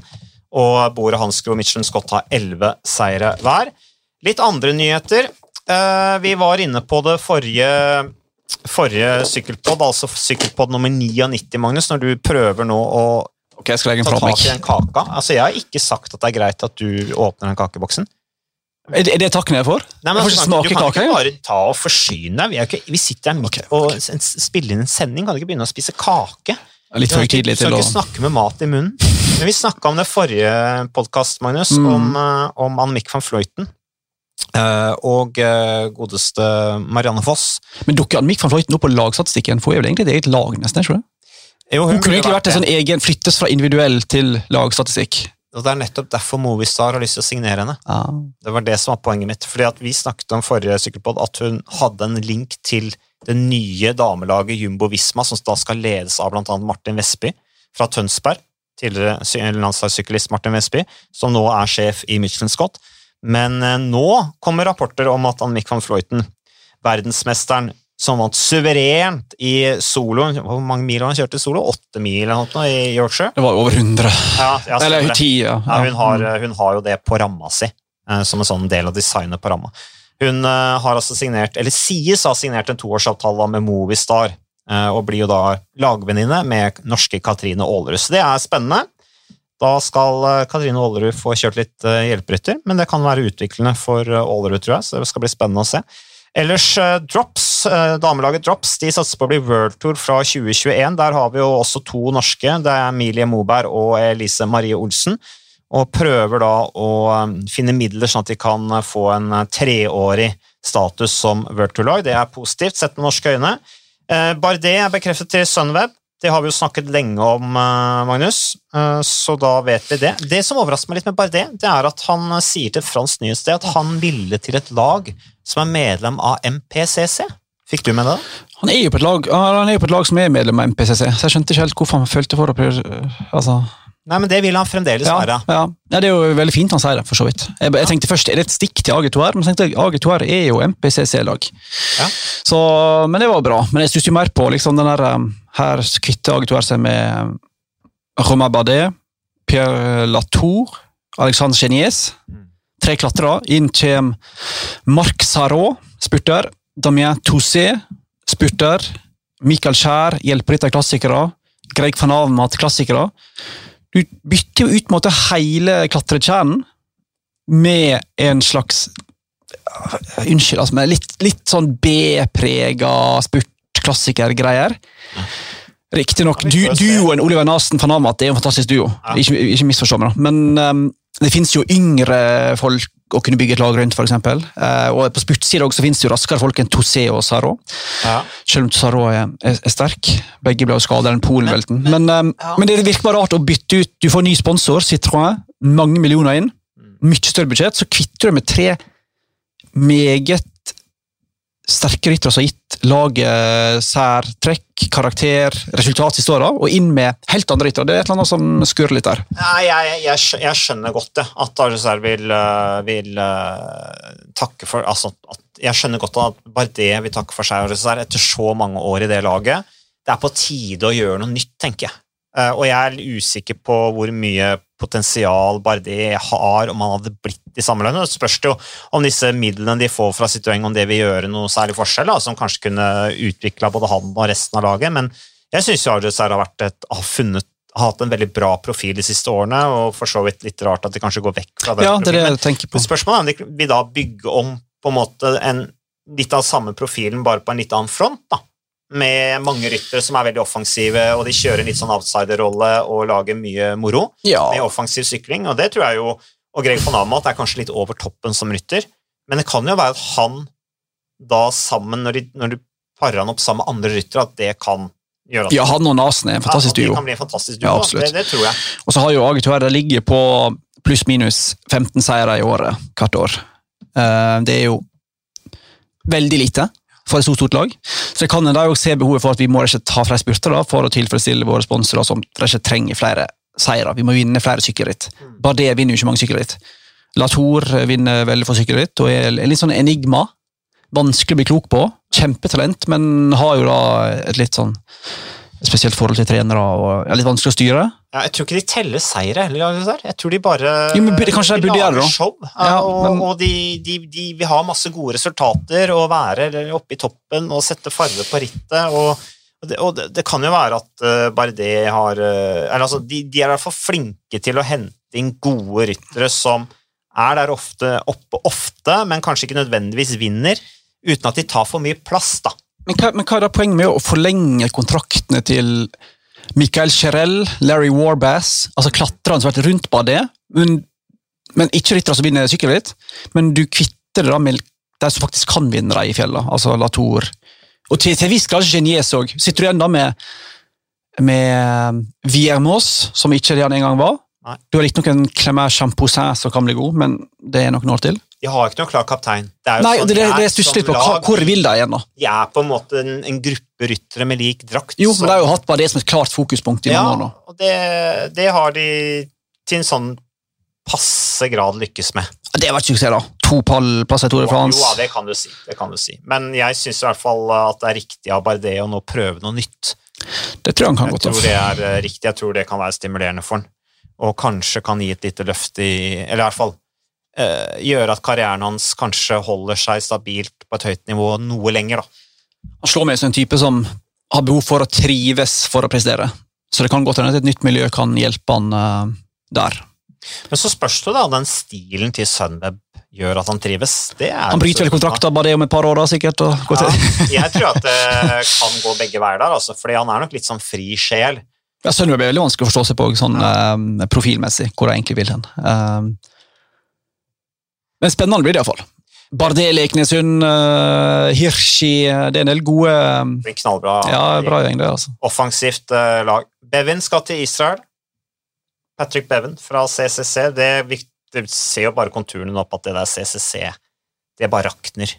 og Bore Hanskro og Michelin Scott har 11 seire hver. Litt andre nyheter. Uh, vi var inne på det forrige Forrige sykkelpod, altså sykkelpod nummer 99, Magnus, når du prøver nå å okay, jeg skal legge den ta tak i den kaka. Altså, Jeg har ikke sagt at det er greit at du åpner den kakeboksen. Er det, er det takken jeg får? Nei, men jeg får altså, ikke du kan kake, ikke bare ta og forsyne deg. Vi, vi sitter her midt Ok, og spiller inn en sending. Kan du ikke begynne å spise kake? Litt for skal ikke- å Du skal ikke snakke med mat i munnen. Men vi snakka om det forrige podkast, Magnus, Mm. om, eh, om Annemiek van Fløyten. Eh, og eh, godeste Marianne Foss. Men dukker Anmik van Fløyten opp på lagstatistikken? Får er vel egentlig et eget lag, nesten? ikke det? Jo, Hun kunne egentlig vært en sånn egen flyttes fra individuell til lagstatistikk. Og Det er nettopp derfor Movistar har lyst til å signere henne. Ja. Det var det som var poenget mitt. Fordi at Vi snakket om forrige sykkelpod at hun hadde en link til det nye damelaget Jumbo Visma, som da skal ledes av bl.a. Martin Vestby fra Tønsberg. Tidligere sy- landslagssyklist Martin Vestby, som nå er sjef i Michelin Scott. Men eh, nå kommer rapporter om at Annemiek van Fløyten, verdensmesteren som vant suverent i solo Hvor mange mil har han kjørt i solo? Åtte mil eller noe i Yorkshire? Det var over 100. Ja, ja, Eller stemmer 10, ja. Ja, hun, har, hun har jo det på ramma si, eh, som en sånn del av designet på ramma. Hun eh, har altså signert, eller sies å ha signert en toårsavtale med Movistar, eh, og blir jo da lagvenninne med norske Katrine Aalerud. Så det er spennende. Da skal eh, Katrine Aalerud få kjørt litt eh, hjelperytter, men det kan være utviklende for eh, Aalerud, tror jeg, så det skal bli spennende å se. Ellers eh, Drops, eh, damelaget Drops de satser på å bli World Tour fra 2021. Der har vi jo også to norske. Det er Emilie Moberg og Elise Marie Olsen. Og prøver da å eh, finne midler sånn at de kan eh, få en eh, treårig status som World Tour-lag. Det er positivt, sett med norske øyne. Eh, Bardet er bekreftet til Sunweb. Det har vi jo snakket lenge om, eh, Magnus, Eh, så da vet vi det. Det som overrasker meg litt med Bardet, det er at han eh, sier til Frans fransk nyhetssted at han ville til et lag som er medlem av MPCC. Fikk du med det? Han er jo på et lag, han er jo på et lag som er medlem av MPCC, så jeg skjønte ikke helt hvorfor han følte for å prøve altså. Nei, men det vil han fremdeles ja, være. Ja. ja, det er jo veldig fint han sier det, for så vidt. Jeg, jeg tenkte først, er det et stikk til AG2R? Men jeg tenkte AG2R er jo MPCC-lag. Ja. Så, Men det var bra. Men jeg stusser mer på liksom den der Her kvitter AG2R seg med um, Romain Bardet, Pierre Latour, Alexandre Genies. Tre klatrere. Inn kommer Marc Sarraud, spurter. Damien Toussé, spurter. Michael Skjær, hjelper litt av klassikere. Greg van Avmat, klassikere. Du bytter jo ut måte, hele klatrekjernen med en slags Unnskyld, altså, men litt, litt sånn B-prega spurtklassikergreier. Riktignok, du, duoen Oliver Nasen van Amat er en fantastisk duo. Ikke, ikke misforstå meg, da. Men um, det finnes jo yngre folk å kunne bygge et lag rundt, f.eks. Uh, og på spurtsida fins det jo raskere folk enn Tossé og Sarro. Ja. Selv om Sarro er, er, er sterk. Begge ble jo skada i Polen-velten. Men, um, Ja. men det virker bare rart å bytte ut Du får ny sponsor, Citroën, mange millioner inn. Mye større budsjett, så kvitter du med tre meget sterke ryttere som har gitt laget særtrekk, karakter, resultathistorier, og inn med helt andre ryttere. Det er et eller annet som skurrer litt der. Jeg, jeg, jeg skjønner godt det, at Arjusar vil, øh, vil øh, takke for altså, Jeg skjønner godt at Bardet vil takke for seg Arjusar etter så mange år i det laget. Det er på tide å gjøre noe nytt, tenker jeg. Eh, og jeg er usikker på hvor mye potensial Bardet har om han hadde blitt i samme lønn. Det spørs jo om disse midlene de får fra Citroën, om det vil gjøre noe særlig forskjell, da, som kanskje kunne utvikla både han og resten av laget. Men jeg syns Arjusar har, et, har funnet har hatt en veldig bra profil de siste årene, og for så vidt litt rart at de kanskje går vekk fra den Ja, det er det jeg tenker på. Men spørsmålet er om de vil da bygge om på en måte en, litt av samme profilen, bare på en litt annen front. da. Med mange ryttere som er veldig offensive, og de kjører en litt sånn outsider-rolle og lager mye moro Ja, med offensiv sykling. Og det tror jeg jo Og Greg von Amat er kanskje litt over toppen som rytter, men det kan jo være at han da sammen, når, de, når du parer han opp sammen med andre ryttere, at det kan gjøre at ja han og Nasen er en fantastisk ja, duo. kan bli en fantastisk duo. Ja, det, det tror jeg. Og så har jo AG2R det ligger på pluss-minus 15 seire i året hvert år. Eh, Det er jo veldig lite for et så stort lag. Så det kan da jo se behovet for at vi må ikke ta flere spurter da, for å tilfredsstille våre sponsorer som ikke trenger flere seire. Vi må vinne flere sykkelritt. Bare det vinner jo ikke mange sykkelritt. Latour vinner veldig få sykkelritt og er en litt sånn enigma. Vanskelig å bli klok på. Kjempetalent, men har jo da et litt sånn spesielt forhold til trenere og er litt vanskelig å styre. Ja, jeg tror ikke de teller seire heller. Jeg tror de bare Jo, men kanskje de det, lager show. Ja, og men- og de, de, de vil ha masse gode resultater og være oppe i toppen og sette farve på rittet. og og det, og det, det kan jo være at uh, Bardet har uh, eller altså, de, de er i hvert fall flinke til å hente inn gode ryttere som er der ofte, oppe ofte, men kanskje ikke nødvendigvis vinner, uten at de tar for mye plass. da. Men hva, men hva er da poenget med å forlenge kontraktene til Michael Cherrell, Larry Warbass, altså klatrerne som har vært rundt Bardet, men, men ikke ryttere som vinner sykkelritt, men du kvitter det da med de som faktisk kan vinne dem i fjellet, altså Latour. Og til, til en viss grad Genies òg. Sitter du igjen da med, med Viermos, som ikke det han en gang var. Nei. Du har riktignok en Clément Champoussin som kan bli god, men det er nok noen år til. De har ikke noen klar kaptein. Det er jo Nei, sånn det, det, er det litt på. Lag. hvor vil de igjen, da? De er på en måte en, en gruppe ryttere med lik drakt. Jo, men de har jo hatt bare det som et klart fokuspunkt i ja, mange år nå. og det, det har de til en sånn passe grad lykkes med. Det var ikke suksess, da. To pallplasser i Tour de France. Jo, ja, det kan du si. Det kan du si. Men jeg syns i hvert fall at det er riktig av Bardet å nå prøve noe nytt. Det tror jeg han kan Jeg tror det er eh, riktig. Jeg tror det kan være stimulerende for han. Og kanskje kan gi et lite løft i Eller i hvert fall gjøre at karrieren hans kanskje holder seg stabilt på et høyt nivå noe lenger, da. Han slår meg som en type som har behov for å trives for å prestere. Så det kan godt hende at et nytt miljø kan hjelpe han uh, der. Men så spørs det da, den stilen til Sunweb gjør at han trives. Det er Han bryter vel kontrakta bare det om et par år, da, sikkert. Og går til. Ja, jeg tror at det kan gå begge veier der, altså, fordi han er nok litt sånn fri sjel. Ja, Sunweb er veldig vanskelig å forstå seg på sånn eh, profilmessig, hvor han egentlig vil hen. Eh, men spennende blir det iallfall. Bardet, Leknesund, uh, Hirschi Det er en del gode eh, blir knallbra. Ja, bra gjeng, det. altså. Offensivt uh, lag. Bevin skal til Israel. Patrick Bevin fra CCC. Det, vi- det ser jo bare konturene nå på at det der CCC, det bare rakner.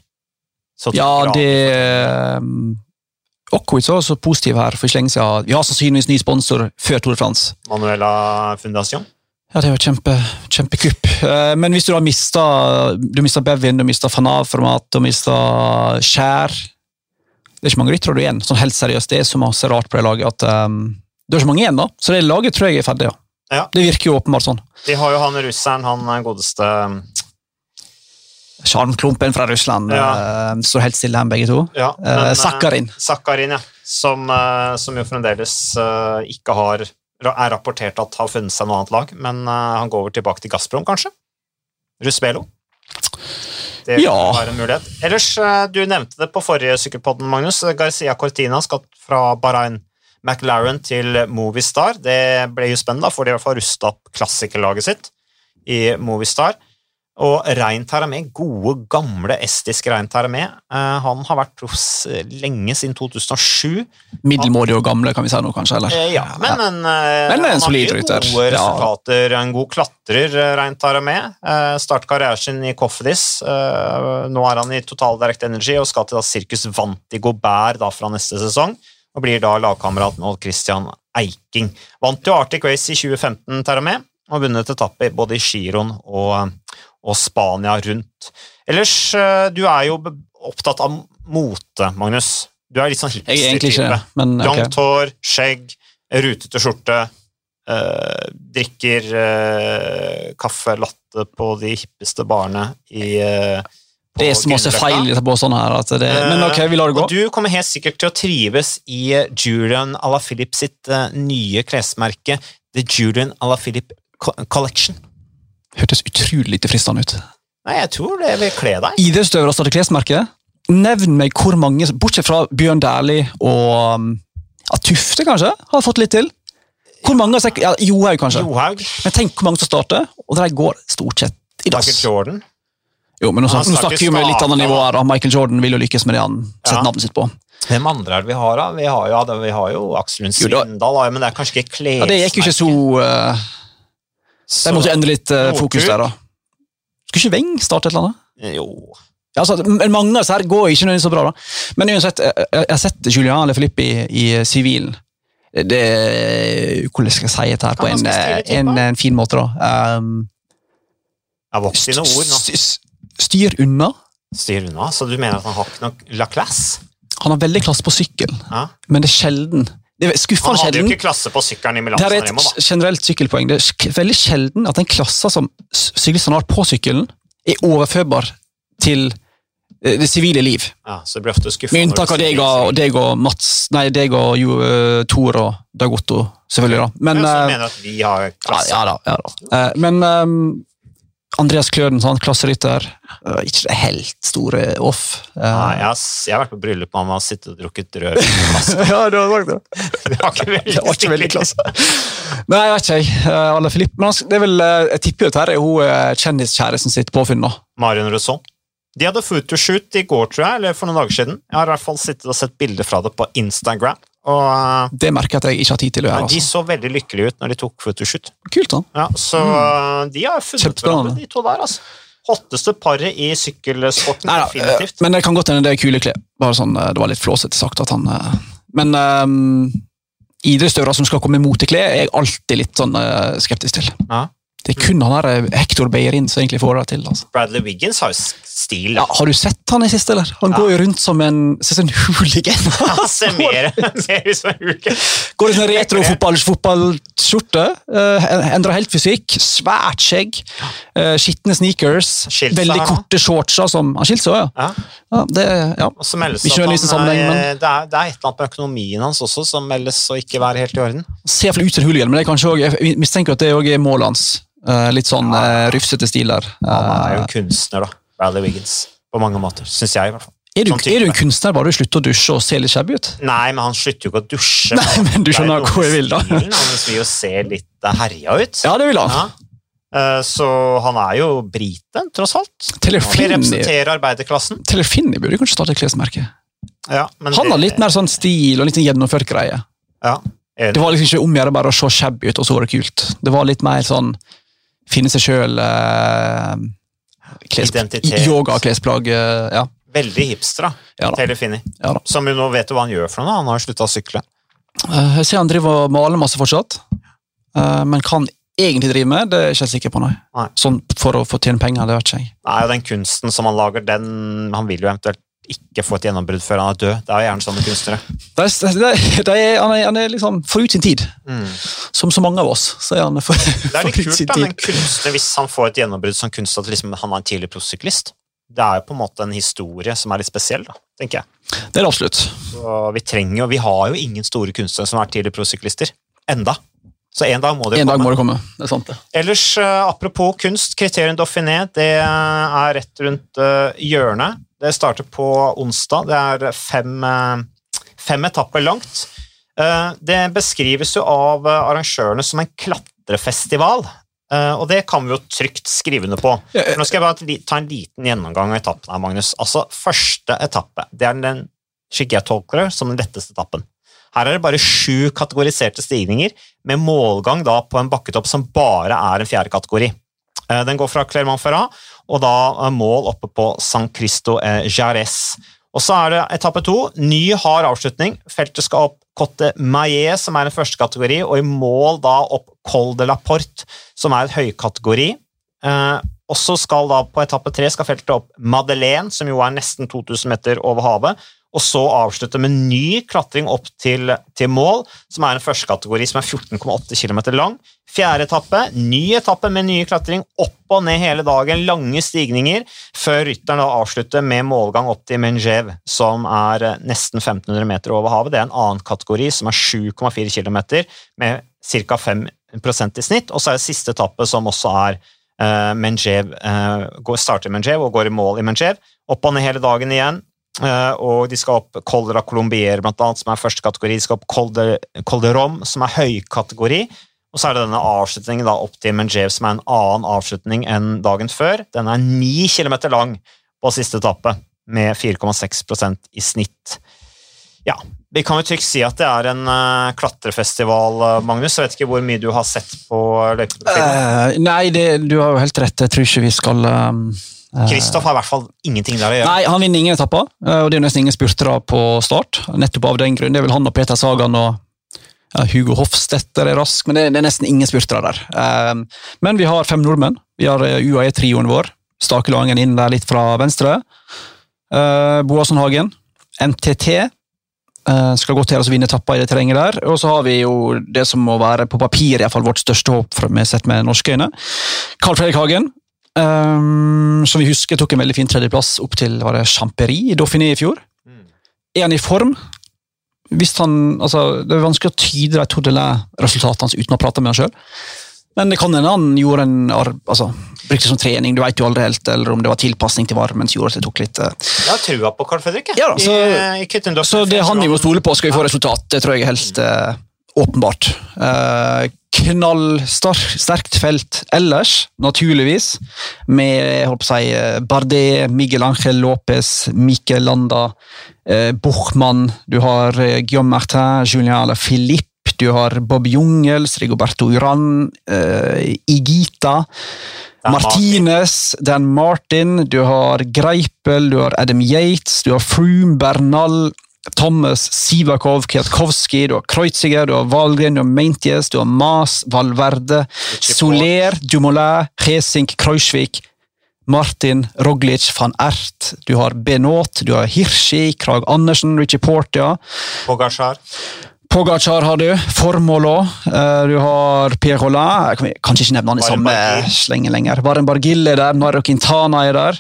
Så Ja, det Ockwitz var også positiv her for ikke lenge siden. Vi har sannsynligvis ny sponsor før Tour de France. Manuela Fundación. Ja, det var kjempe, kjempekupp. Eh, Men hvis du har mista Du mista Bevin, du mista Fanav-format, du mista Skjær Det er ikke mange ryttere du igjen, sånn helt seriøst. Det er så masse rart på det laget at um, det er ikke mange igjen, da. Så det laget tror jeg er ferdig. ja. Ja. Det virker jo åpenbart sånn. De har jo han russeren, han eh, godeste Sjarmklumpen fra Russland Ja. står helt stille her, begge to. ja, men, eh, Sakharin. Sakharin, ja. Som, som jo fremdeles ikke har er rapportert at har funnet seg noe annet lag, men eh, han går over tilbake til Gazprom, kanskje? Rusbelo? Det Ja. var en mulighet. Ellers, eh, du nevnte det på forrige sykkelpodden, Magnus. Garcia Cortina skal fra Bahrain McLaren til Movistar. Det ble jo spennende, for de har i hvert fall rusta opp klassikerlaget sitt i Movistar. Og Rein Taramé, gode, gamle estiske Rein Taramé, eh, han har vært proffs lenge, siden 2007. Middelmådige og gamle, kan vi si nå, kanskje? eller? Eh, Ja, men, en, eh, Men en solid rytter. Gode Ja. resultater, en god klatrer, Reint Rein Taramé. Eh, Startet karrieren sin i Cofidis. Eh, Nå er han i Total Direct Energy og skal til da Circus Vanti Gobert da fra neste sesong. Og blir da lagkamerat med Christian Eiking. Vant jo Arctic Race i 2015, Taramé, og vunnet etappe både i Giron og, og Spania rundt. Ellers, eh, du er jo opptatt av mote, Magnus. Du er litt sånn Jeg er egentlig ikke hipster-type. det, men ok. Langt hår, skjegg, rutete skjorte. eh, drikker eh, kaffe latte på de hippeste barene i uh, Det er så masse feil i sånn her. At det, men ok, vi lar det gå. Du kommer helt sikkert til å trives i Julian à la Philip sitt nye klesmerke, The Julian Alaphilippe Philip Collection. Hørtes utrolig lite fristende ut. Nei, jeg tror det vil kle deg. Idrettsutøvere starter klesmerke. Nevn meg hvor mange, bortsett fra Bjørn Dæhlie og um, ja, Tufte, kanskje, har fått litt til. Hvor mange har ja, Johaug, kanskje. Johaug, Men tenk hvor mange som starter, og de går stort sett i dass. Michael Jordan. Jo, men nå, snakker- vi om litt annet nivå her. da. Michael Jordan vil jo lykkes med det han setter Ja. navnet sitt på. Hvem andre er det vi har, da? Vi har, ja, vi har jo Aksel Lund Svindal, men det er kanskje ikke klesmerket. Ja, Det gikk jo ikke så uh, De måtte endre litt uh, fokus der, da. Skulle ikke Weng starte et eller annet? Jo. Ja, altså, men mange av disse her går ikke nødvendigvis så bra. da. Men uansett, jeg, jeg jeg har sett Julian eller Filippi i sivilen. Det Hvordan skal jeg si dette her på en, en, en fin måte, da? Um, Jeg har vokst i noen ord nå. st- st- styr unna. Styr unna. Så du mener at han har ikke noe la classe? Han har veldig klasse på sykkel, Ja. men det er sjelden. Det er Han hadde jo ikke klasse på sykkelen i Milan Det er et generelt sykkelpoeng. Det er veldig sjelden at den klasse som s- syklisten har på sykkelen, er overførbar til eh, det sivile liv. Ja, så det blir ofte skuffende. Med unntak av deg og, deg og Mats Nei, deg og jo, uh, Tor og Dag Otto, selvfølgelig. da. Men, Men, så eh, mener at vi har klasse. ja da. Ja, da. Eh, men ehm, Andreas Kløden, sånn, klasserytter. ikke det helt store off. Nei, jeg, har, jeg har vært på bryllup med ham og sittet og drukket rød ja, det var det. Det var ikke veldig Det var ikke veldig klasse. Nei, jeg vet ikke. jeg. Eh, Alle Filip, men det er vel, eh, jeg tipper jo at her er hun eh, kjendiskjæresten sitt påfunn. da. Marion Rousson. De hadde photoshoot i går, tror jeg, eller for noen dager siden. Jeg har i hvert fall sittet og sett bilder fra det på Instagram. Og eh, Det merker jeg at jeg ikke har tid til å gjøre. de Altså. så veldig lykkelige ut når de tok photoshoot. Kult, da. Ja, så mm. de har funnet hverandre, de to der. altså. Hotteste paret i sykkelsporten, Neida, definitivt. eh, men det kan godt hende det er kule klær. Bare sånn, eh, det var litt flåsete sagt at han eh, Men um, idrettsutøvere som skal komme i moteklær, er jeg alltid litt sånn eh, skeptisk til. Ja. Det er kun han her eh, Hector Beirin som egentlig får det til. altså. Bradley Wiggins har jo stil. Ja, har du sett han i siste, eller? Han Ja. går jo rundt som en, ser som en hooligan. Han ser mer, ut som en hooligan. Går i sånn retro-fotballskjorte. Uh, endrer helt fysikk. Svært skjegg. Uh, skitne sneakers. Skilsa, Veldig korte shorts. som Han skilte seg, ja. Ja. ja, det, ja. Og så meldes Ikke at han, er- men- det, er, det er et eller annet med økonomien hans også som meldes å ikke være helt i orden. Ser iallfall ut som en hooligan, men det kanskje også, jeg mistenker at det òg er målet hans. Uh, litt sånn uh, rufsete stil der. Han er jo Uh, kunstner, da. Bradley Wiggins. På mange måter, syns jeg. i hvert fall. er, du, sånn er du en kunstner bare du slutter å dusje og ser litt shabby ut? Nei, men han slutter jo ikke å dusje. Nei, men du er skjønner hvor jeg vil, da. stilen, Han vil jo se litt eh, herja ut. Ja, det vil han. Ja. Eh, Så han er jo brite, tross alt. Telefini, Han vil representere arbeiderklassen. Taylor burde kanskje starte et klesmerke. Ja, men Han har litt mer sånn stil og litt sånn gjennomført greie. ja. Det var liksom ikke om å bare å se shabby ut, og så var det kult. Det var litt mer sånn finne seg sjøl eh, Identitet. Yoga-klesplagg. eh, ja. Veldig hipster, da. Ja da. Finney. Ja da. Som jo nå vet du hva han gjør for noe. Han har slutta å sykle. Eh, Jeg ser han driver og maler masse fortsatt, Eh, men kan egentlig driver med, det er jeg ikke helt sikker på. nei. Nei. Sånn for å få tjene penger, det vet ikke jeg. Nei, og den kunsten som han lager, den Han vil jo eventuelt ikke få et gjennombrudd før han er død. Det er gjerne sånne kunstnere. Det er, det er, er, han, er, han er liksom forut sin tid. Som så mange av oss, så er han for, Det er litt kult da, med en kunstner hvis han får et gjennombrudd som kunstner at liksom, han er en tidlig prosyklist. Det er jo på en måte en historie som er litt spesiell, da, tenker jeg. Det er det absolutt. Så vi trenger jo, vi har jo ingen store kunstnere som er tidlig prosyklister. Enda. Så en dag må det En dag komme. må det komme. Det er sant, det. Ellers, eh, apropos kunst, kriterien Dauphiné det er rett rundt eh, hjørnet. Det starter på onsdag. Det er fem, eh, fem etapper langt. Eh, det beskrives jo av eh, arrangørene som en klatrefestival. og det kan vi jo trygt skrive under på. Ja. Nå skal jeg bare ta en liten gjennomgang av etappen her, Magnus. Altså, Første etappe det er den slik jeg tolker det, som den letteste etappen. Her er det bare sju kategoriserte stigninger, med målgang da på en bakketopp som bare er en fjerde kategori. Eh, Den går fra Clermont-Ferrat og da mål oppe på San Cristo eh, Jarez. Og så er det etappe to. Ny hard avslutning. Feltet skal opp Cotte Maillet, som er en første kategori, og i mål da opp Col de la Porte, som er et høykategori. Eh, og så skal da på etappe tre skal feltet opp Madeleine, som jo er nesten 2000 meter over havet, og så avslutte med ny klatring opp til, til mål, som er en første kategori som er 14,8 km lang. Fjerde etappe, ny etappe med nye klatring, opp og ned hele dagen, lange stigninger, før rytteren da avslutter med målgang opp til Menjev, som er eh, nesten 1500 meter over havet. Det er en annen kategori, som er 7,4 km, med ca. 5% i snitt, og så er det siste etappe, som også er eh, Mengev, eh, starter i Menjev og går i mål i Menjev. Opp og ned hele dagen igjen. Eh, og de skal opp Col de la Colombier, blant annet, som er første kategori. De skal opp Col som er høykategori. Og så er det denne avslutningen da opp til Menjev, som er en annen avslutning enn dagen før. Den er ni kilometer lang på siste etappe, med 4,6% i snitt. Ja, vi kan jo trygt si at det er en uh, klatrefestival, eh, Magnus. Jeg vet ikke hvor mye du har sett på løypeprofilen. Uh, nei, det, du har jo helt rett. Jeg tror ikke vi skal um, Kristoff har i hvert fall ingenting der å gjøre. Nei, han vinner ingen etapper, eh, og det er nesten ingen spurtere på start. Nettopp av den grunn. Det er vel han og Peter Sagan og ja, Hugo Hofstetter er rask, men det, er nesten ingen spurtere der. Eh, men vi har fem nordmenn. Vi har eh, UAE-trioen vår. Stakelangen inn der litt fra venstre. Boasson Hagen. NTT. eh, skal godt gjøres å vinne etapper i det terrenget der. Og så har vi jo det som må være på papir i hvert fall vårt største håp med, sett med norske øyne. Carl Fredrik Hagen. Um, som vi husker tok en veldig fin tredjeplass opp til var det Champéry i Dauphiné i fjor. Mm. Er han i form? Hvis han, altså, det er vanskelig å tyde de to resultatene hans uten å prate med han sjøl. Men det kan hende han gjorde en altså, brukte det som trening, du vet jo aldri helt, eller om det var tilpasning til varmen som gjorde at det tok litt uh... Jeg har trua på Carl Fredrik. Ja da, så- I, i Så det er han vi må stole på, skal vi få resultat. Det tror jeg er helt eh, åpenbart. Eh, Knallsterkt felt ellers, naturligvis, med jeg håper eh, Bardet, Miguel Ángel Lopez, Mikel Landa, eh, Buchmann, du har eh, Guillaume Martin, Julien Alaphilippe, du har Bob Jungels, Rigoberto Uran, eh, Igita, Martinez, Dan Martin, du har Greipel, du har Adam Yates, du har Froome, Bernal, Thomas Sivakov, Kwiatkowski, du har Kreuziger, du har Valgren, du har Meintjes, du har Mas, Valverde, Soler, Dumoulin, Hesink, Kreuzvik, Martin, Roglic, van Ert, du har Benot, du har Hirschi, Krag Andersen, Richie Portia, Pogacar. Pogacar har du, Formål òg. Du har Pierre Rollin. Jeg kan ikke nevne han i samme slenge lenger. Varen Bargille er der, Nairo Quintana er der.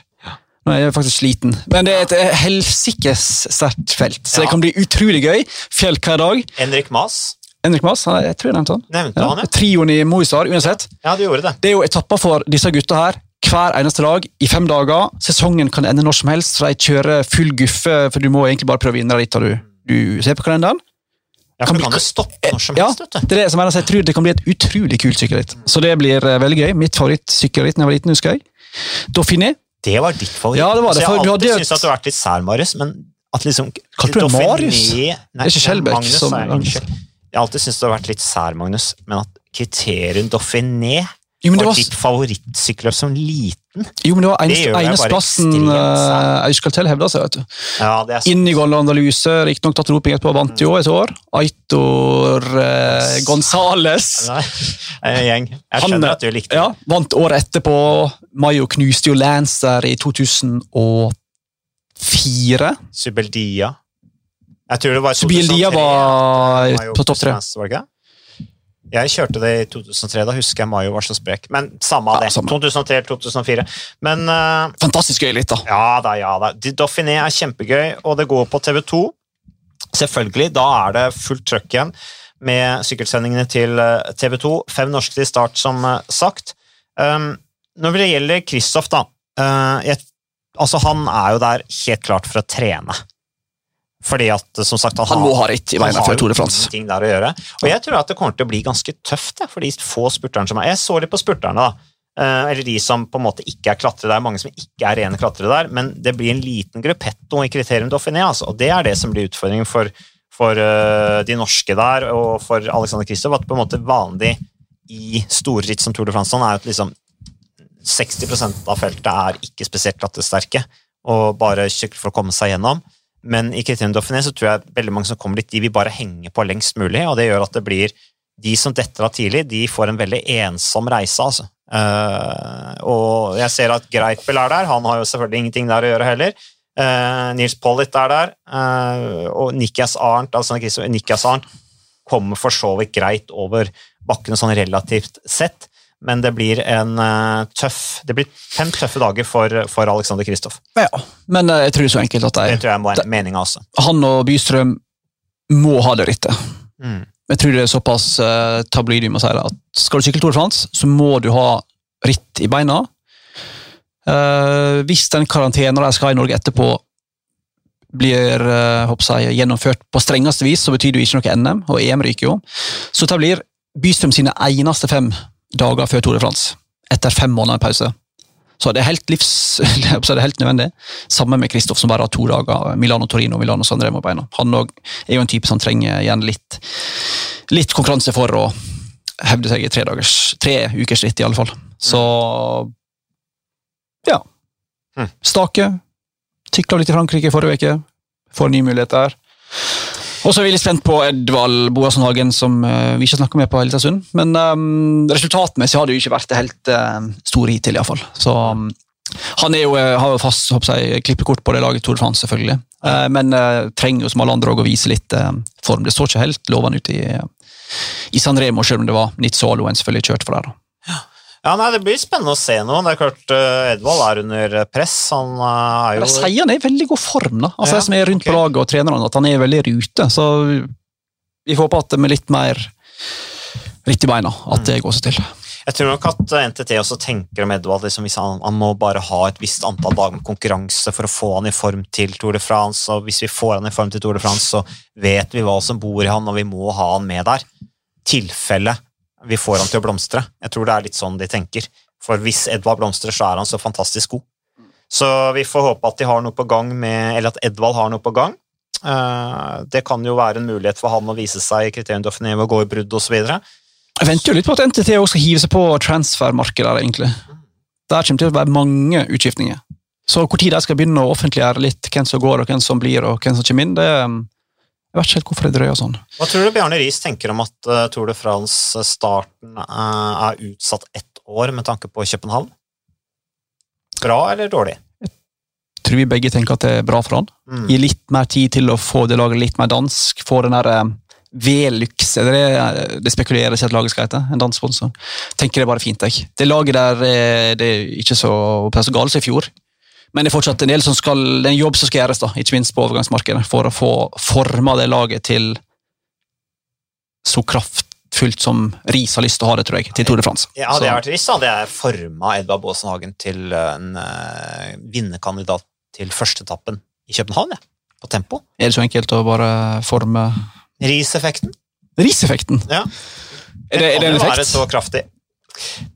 Nå er jeg faktisk sliten, men det er et eh, helsikes sterkt felt, så det kan bli utrolig gøy. Fjell hver dag. Henrik Mas. Henrik han- jeg tror jeg nevnte han. Nevnte Ja, han, ja? Trioen i Moisar, uansett. Ja, du gjorde det. Det er jo etapper for disse gutta her. Hver eneste dag i fem dager. Sesongen kan ende når som helst, så de kjører full guffe, for du må egentlig bare prøve å vinne litt, av du, du ser på kalenderen. Ja, Kan for bli- du kan jo stoppe når som Ja, helst, vet du. det er det som er, jeg tror det kan bli et utrolig kult sykkelritt. Så det blir eh, veldig gøy. Mitt favorittsykkelritt da jeg var liten, husker jeg. Dauphiné. Det var ditt favoritt. Ja, det var det, Så for jeg har alltid syntes at du har vært litt sær, Marius, men at liksom Kalte du det Marius? Nei, Det er ikke Skjelbæk som- jeg. Har alltid syntes du har vært litt sær, Magnus, men at kriterium Dauphiné Jo, var var, ditt favorittsykkeløp som liten Jo, men det var eneste, det eneste plassen Euskaltel hevda seg. vet du. Ja, det er sant. Inn i Andaluse, riktignok tatt doping etterpå, vant jo et år. Aitor uh, Gonzales. Gjeng. Jeg Han, skjønner at du likte det. Ja, vant året etterpå. Mayo knuste jo Lancer i 2004. Subeldia. Jeg tror det var Subeldia 2003. var Mayo på topp tre. Var det ikke? Jeg kjørte det i 2003, da husker jeg Mayo var så sprek. Men samme av det. Ja, 2003-2004. Men uh, Fantastisk gøy litt, da. ja da, ja da. Doffiné er kjempegøy, og det går på TV2. Selvfølgelig, da er det fullt trøkk igjen med sykkelsendingene til eh, TV2. Fem norske til start, som eh, sagt. Um, når det gjelder Kristoff, da uh, jeg, altså Han er jo der helt klart for å trene. Fordi at, som sagt, Han må ha ritt i veien for Tour de France. Ting der å gjøre. Og jeg tror at det kommer til å bli ganske tøft det, for de få spurterne som er Jeg så litt på spurterne, da. Eh, eller de som på en måte ikke er klatrere. Det er mange som ikke er rene klatrere der, men det blir en liten gruppetto i kriterium Dauphiné, altså. Og det er det som blir utfordringen for, for eh, de norske der, og for Alexander Kristoff, at på en måte vanlig i store ritt som Tour de France er at liksom 60% av feltet er ikke spesielt klatresterke, og bare for å komme seg gjennom. Men i kriterium Dauphiné så tror jeg veldig mange som kommer dit, de vil bare henge på lengst mulig, og det gjør at det blir de som detter av tidlig, de får en veldig ensom reise, altså. Uh, og jeg ser at Greipel er der, han har jo selvfølgelig ingenting der å gjøre heller. Uh, Nils Pollitt er der, uh, og Nikias Arnt, altså Nikias Arnt kommer for så vidt greit over bakkene sånn relativt sett, men det blir en eh, tøff Det blir fem tøffe dager for, for Alexander Kristoff. Ja, men eh, jeg tror det er så enkelt at Det tror jeg må være meninga også. han og Bystrøm må ha det rittet. Mm. Jeg tror det er såpass uh, tabloid vi må si det, at skal du sykle Tour de France, så må du ha ritt i beina. Uh, hvis den karantenen de skal ha i Norge etterpå, blir uh, jeg, gjennomført på strengeste vis, så betyr det jo ikke noe NM, og EM ryker jo. Så det blir Bystrøm sine eneste fem dager før Tour de France, etter fem måneder pause. Så det er helt livs, så er det helt nødvendig. Sammen med Kristoff, som bare har to dager. Milano-Torino, Milano-San Remo beina. Han er jo en type som trenger gjerne litt, litt konkurranse for å hevde seg i tre, dagers, tre ukers ritt, i alle fall. Så ja. Mm. Stake. Tykla litt i Frankrike forrige uke. Får nye muligheter. Og så er vi litt spent på Edvald Boasson Hagen, som eh, vi ikke snakker med på en liten stund. Men um, resultatmessig har det jo ikke vært det helt uh, store hittil, iallfall. Så um, han jo, eh, har jo fast jeg, klippekort på det laget Tour de France, selvfølgelig. Uh, men uh, trenger jo som alle andre å vise litt uh, form. Det så ikke helt lovende ut i, i San Remo, selv om det var Nizzolo en selvfølgelig kjørt for der. da. Ja, nei, Det blir spennende å se noe. Det er klart uh, Edvald er under press. Han uh, er jo sier han er i veldig god form, da. Altså, Ja, de som er rundt på laget og trenerne, at han er veldig i rute. Så vi får håpe at med litt mer ritt i beina, at det går seg til. Jeg tror nok at uh, NTT også tenker om Edvald liksom, hvis han, han må bare ha et visst antall dager med konkurranse for å få han i form til Tour de France, og hvis vi får han i form til Tour de France, så vet vi hva som bor i han, og vi må ha han med der. Tilfelle vi får han til å blomstre. Jeg tror det er litt sånn de tenker. For hvis Edvald blomstrer, så er han så fantastisk god. Så vi får håpe at de har noe på gang med, eller at Edvald har noe på gang. Eh, Det kan jo være en mulighet for han å vise seg i kriterium å gå i brudd osv. Jeg venter jo litt på at NTT også skal hive seg på transfermarkedet, egentlig. Der kommer det til å være mange utskiftninger. Så tid de skal begynne å offentliggjøre litt hvem som går, og hvem som blir, og hvem som kommer inn, det um, Jeg vet ikke helt hvorfor det drøyer sånn. Hva tror du Bjarne Riis tenker om at uh, Tour de France-starten er utsatt ett år med tanke på København? Bra eller dårlig? Jeg Tror vi begge tenker at det er bra for han. Mm. Gi litt mer tid til å få det laget litt mer dansk. Få den der uh, Velux, det det det spekuleres i at laget skal hete? En dansk sponsor. Tenker det er bare fint, jeg. Det laget der eh, det er ikke så, så galt som i fjor. Men det er fortsatt en del som skal, det er en jobb som skal gjøres, da, ikke minst på overgangsmarkedet, for å få forma det laget til så kraftfullt som Riis har lyst til å ha det, tror jeg, til Tour de France. Ja, det har vært trist. da. Det er forma Edvard Baasen Hagen til en uh, vinnerkandidat til førsteetappen i København, ja. på tempo. Er det så enkelt å bare forme Riis-effekten. Riis-effekten? Ja. Er det, er det en kan jo være så kraftig.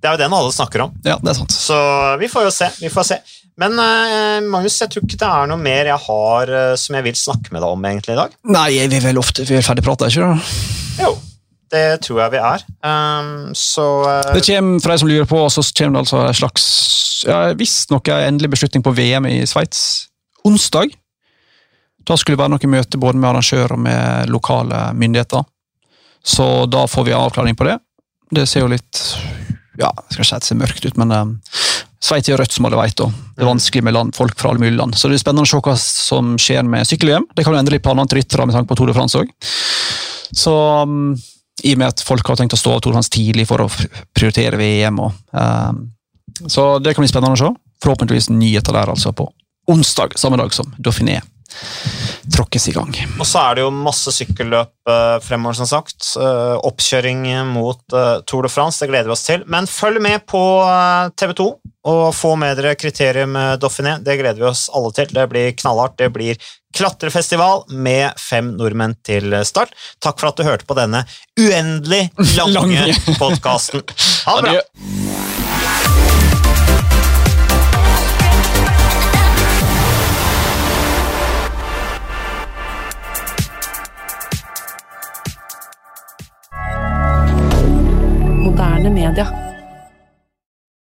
Det er jo den alle snakker om. Ja, det er sant. Så vi får jo se. vi får se. Men eh, Magnus, jeg tror ikke det er noe mer jeg har eh, som jeg vil snakke med deg om egentlig i dag. Nei, vi er vel ofte vi er ferdig prata, ikke sant? Jo, det tror jeg vi er. Um, så uh, Det kommer, for de som lurer på, så kommer det altså en slags ja, Visstnok en endelig beslutning på VM i Sveits onsdag. Da skulle det være noe møte både med arrangør og med lokale myndigheter. Så da får vi avklaring på det. Det ser jo litt ja, jeg skal ikke si det ser mørkt ut, men um, Sveits er rødt, som alle vet. Og det er vanskelig med land, folk fra alle mulige land. Så det er spennende å se hva som skjer med sykkel-VM. Det kan jo endre litt planene til ryttere med tanke på Tour de France òg. Så um, i og med at folk har tenkt å stå av Tour de France tidlig for å prioritere VM. Og, um, så det kan bli spennende å se. Forhåpentligvis nyheter der altså på onsdag, samme dag som Dauphiné tråkkes i gang. Og så er det jo masse sykkelløp uh, fremover, som sagt. Uh, oppkjøring mot uh, Tour de France, det gleder vi oss til. Men følg med på TV 2 og få med dere kriterium Dauphiné. Det gleder vi oss alle til. Det blir knallhardt. Det blir klatrefestival med fem nordmenn til start. Takk for at du hørte på denne uendelig lange, lange. podkasten. Ha det bra! media.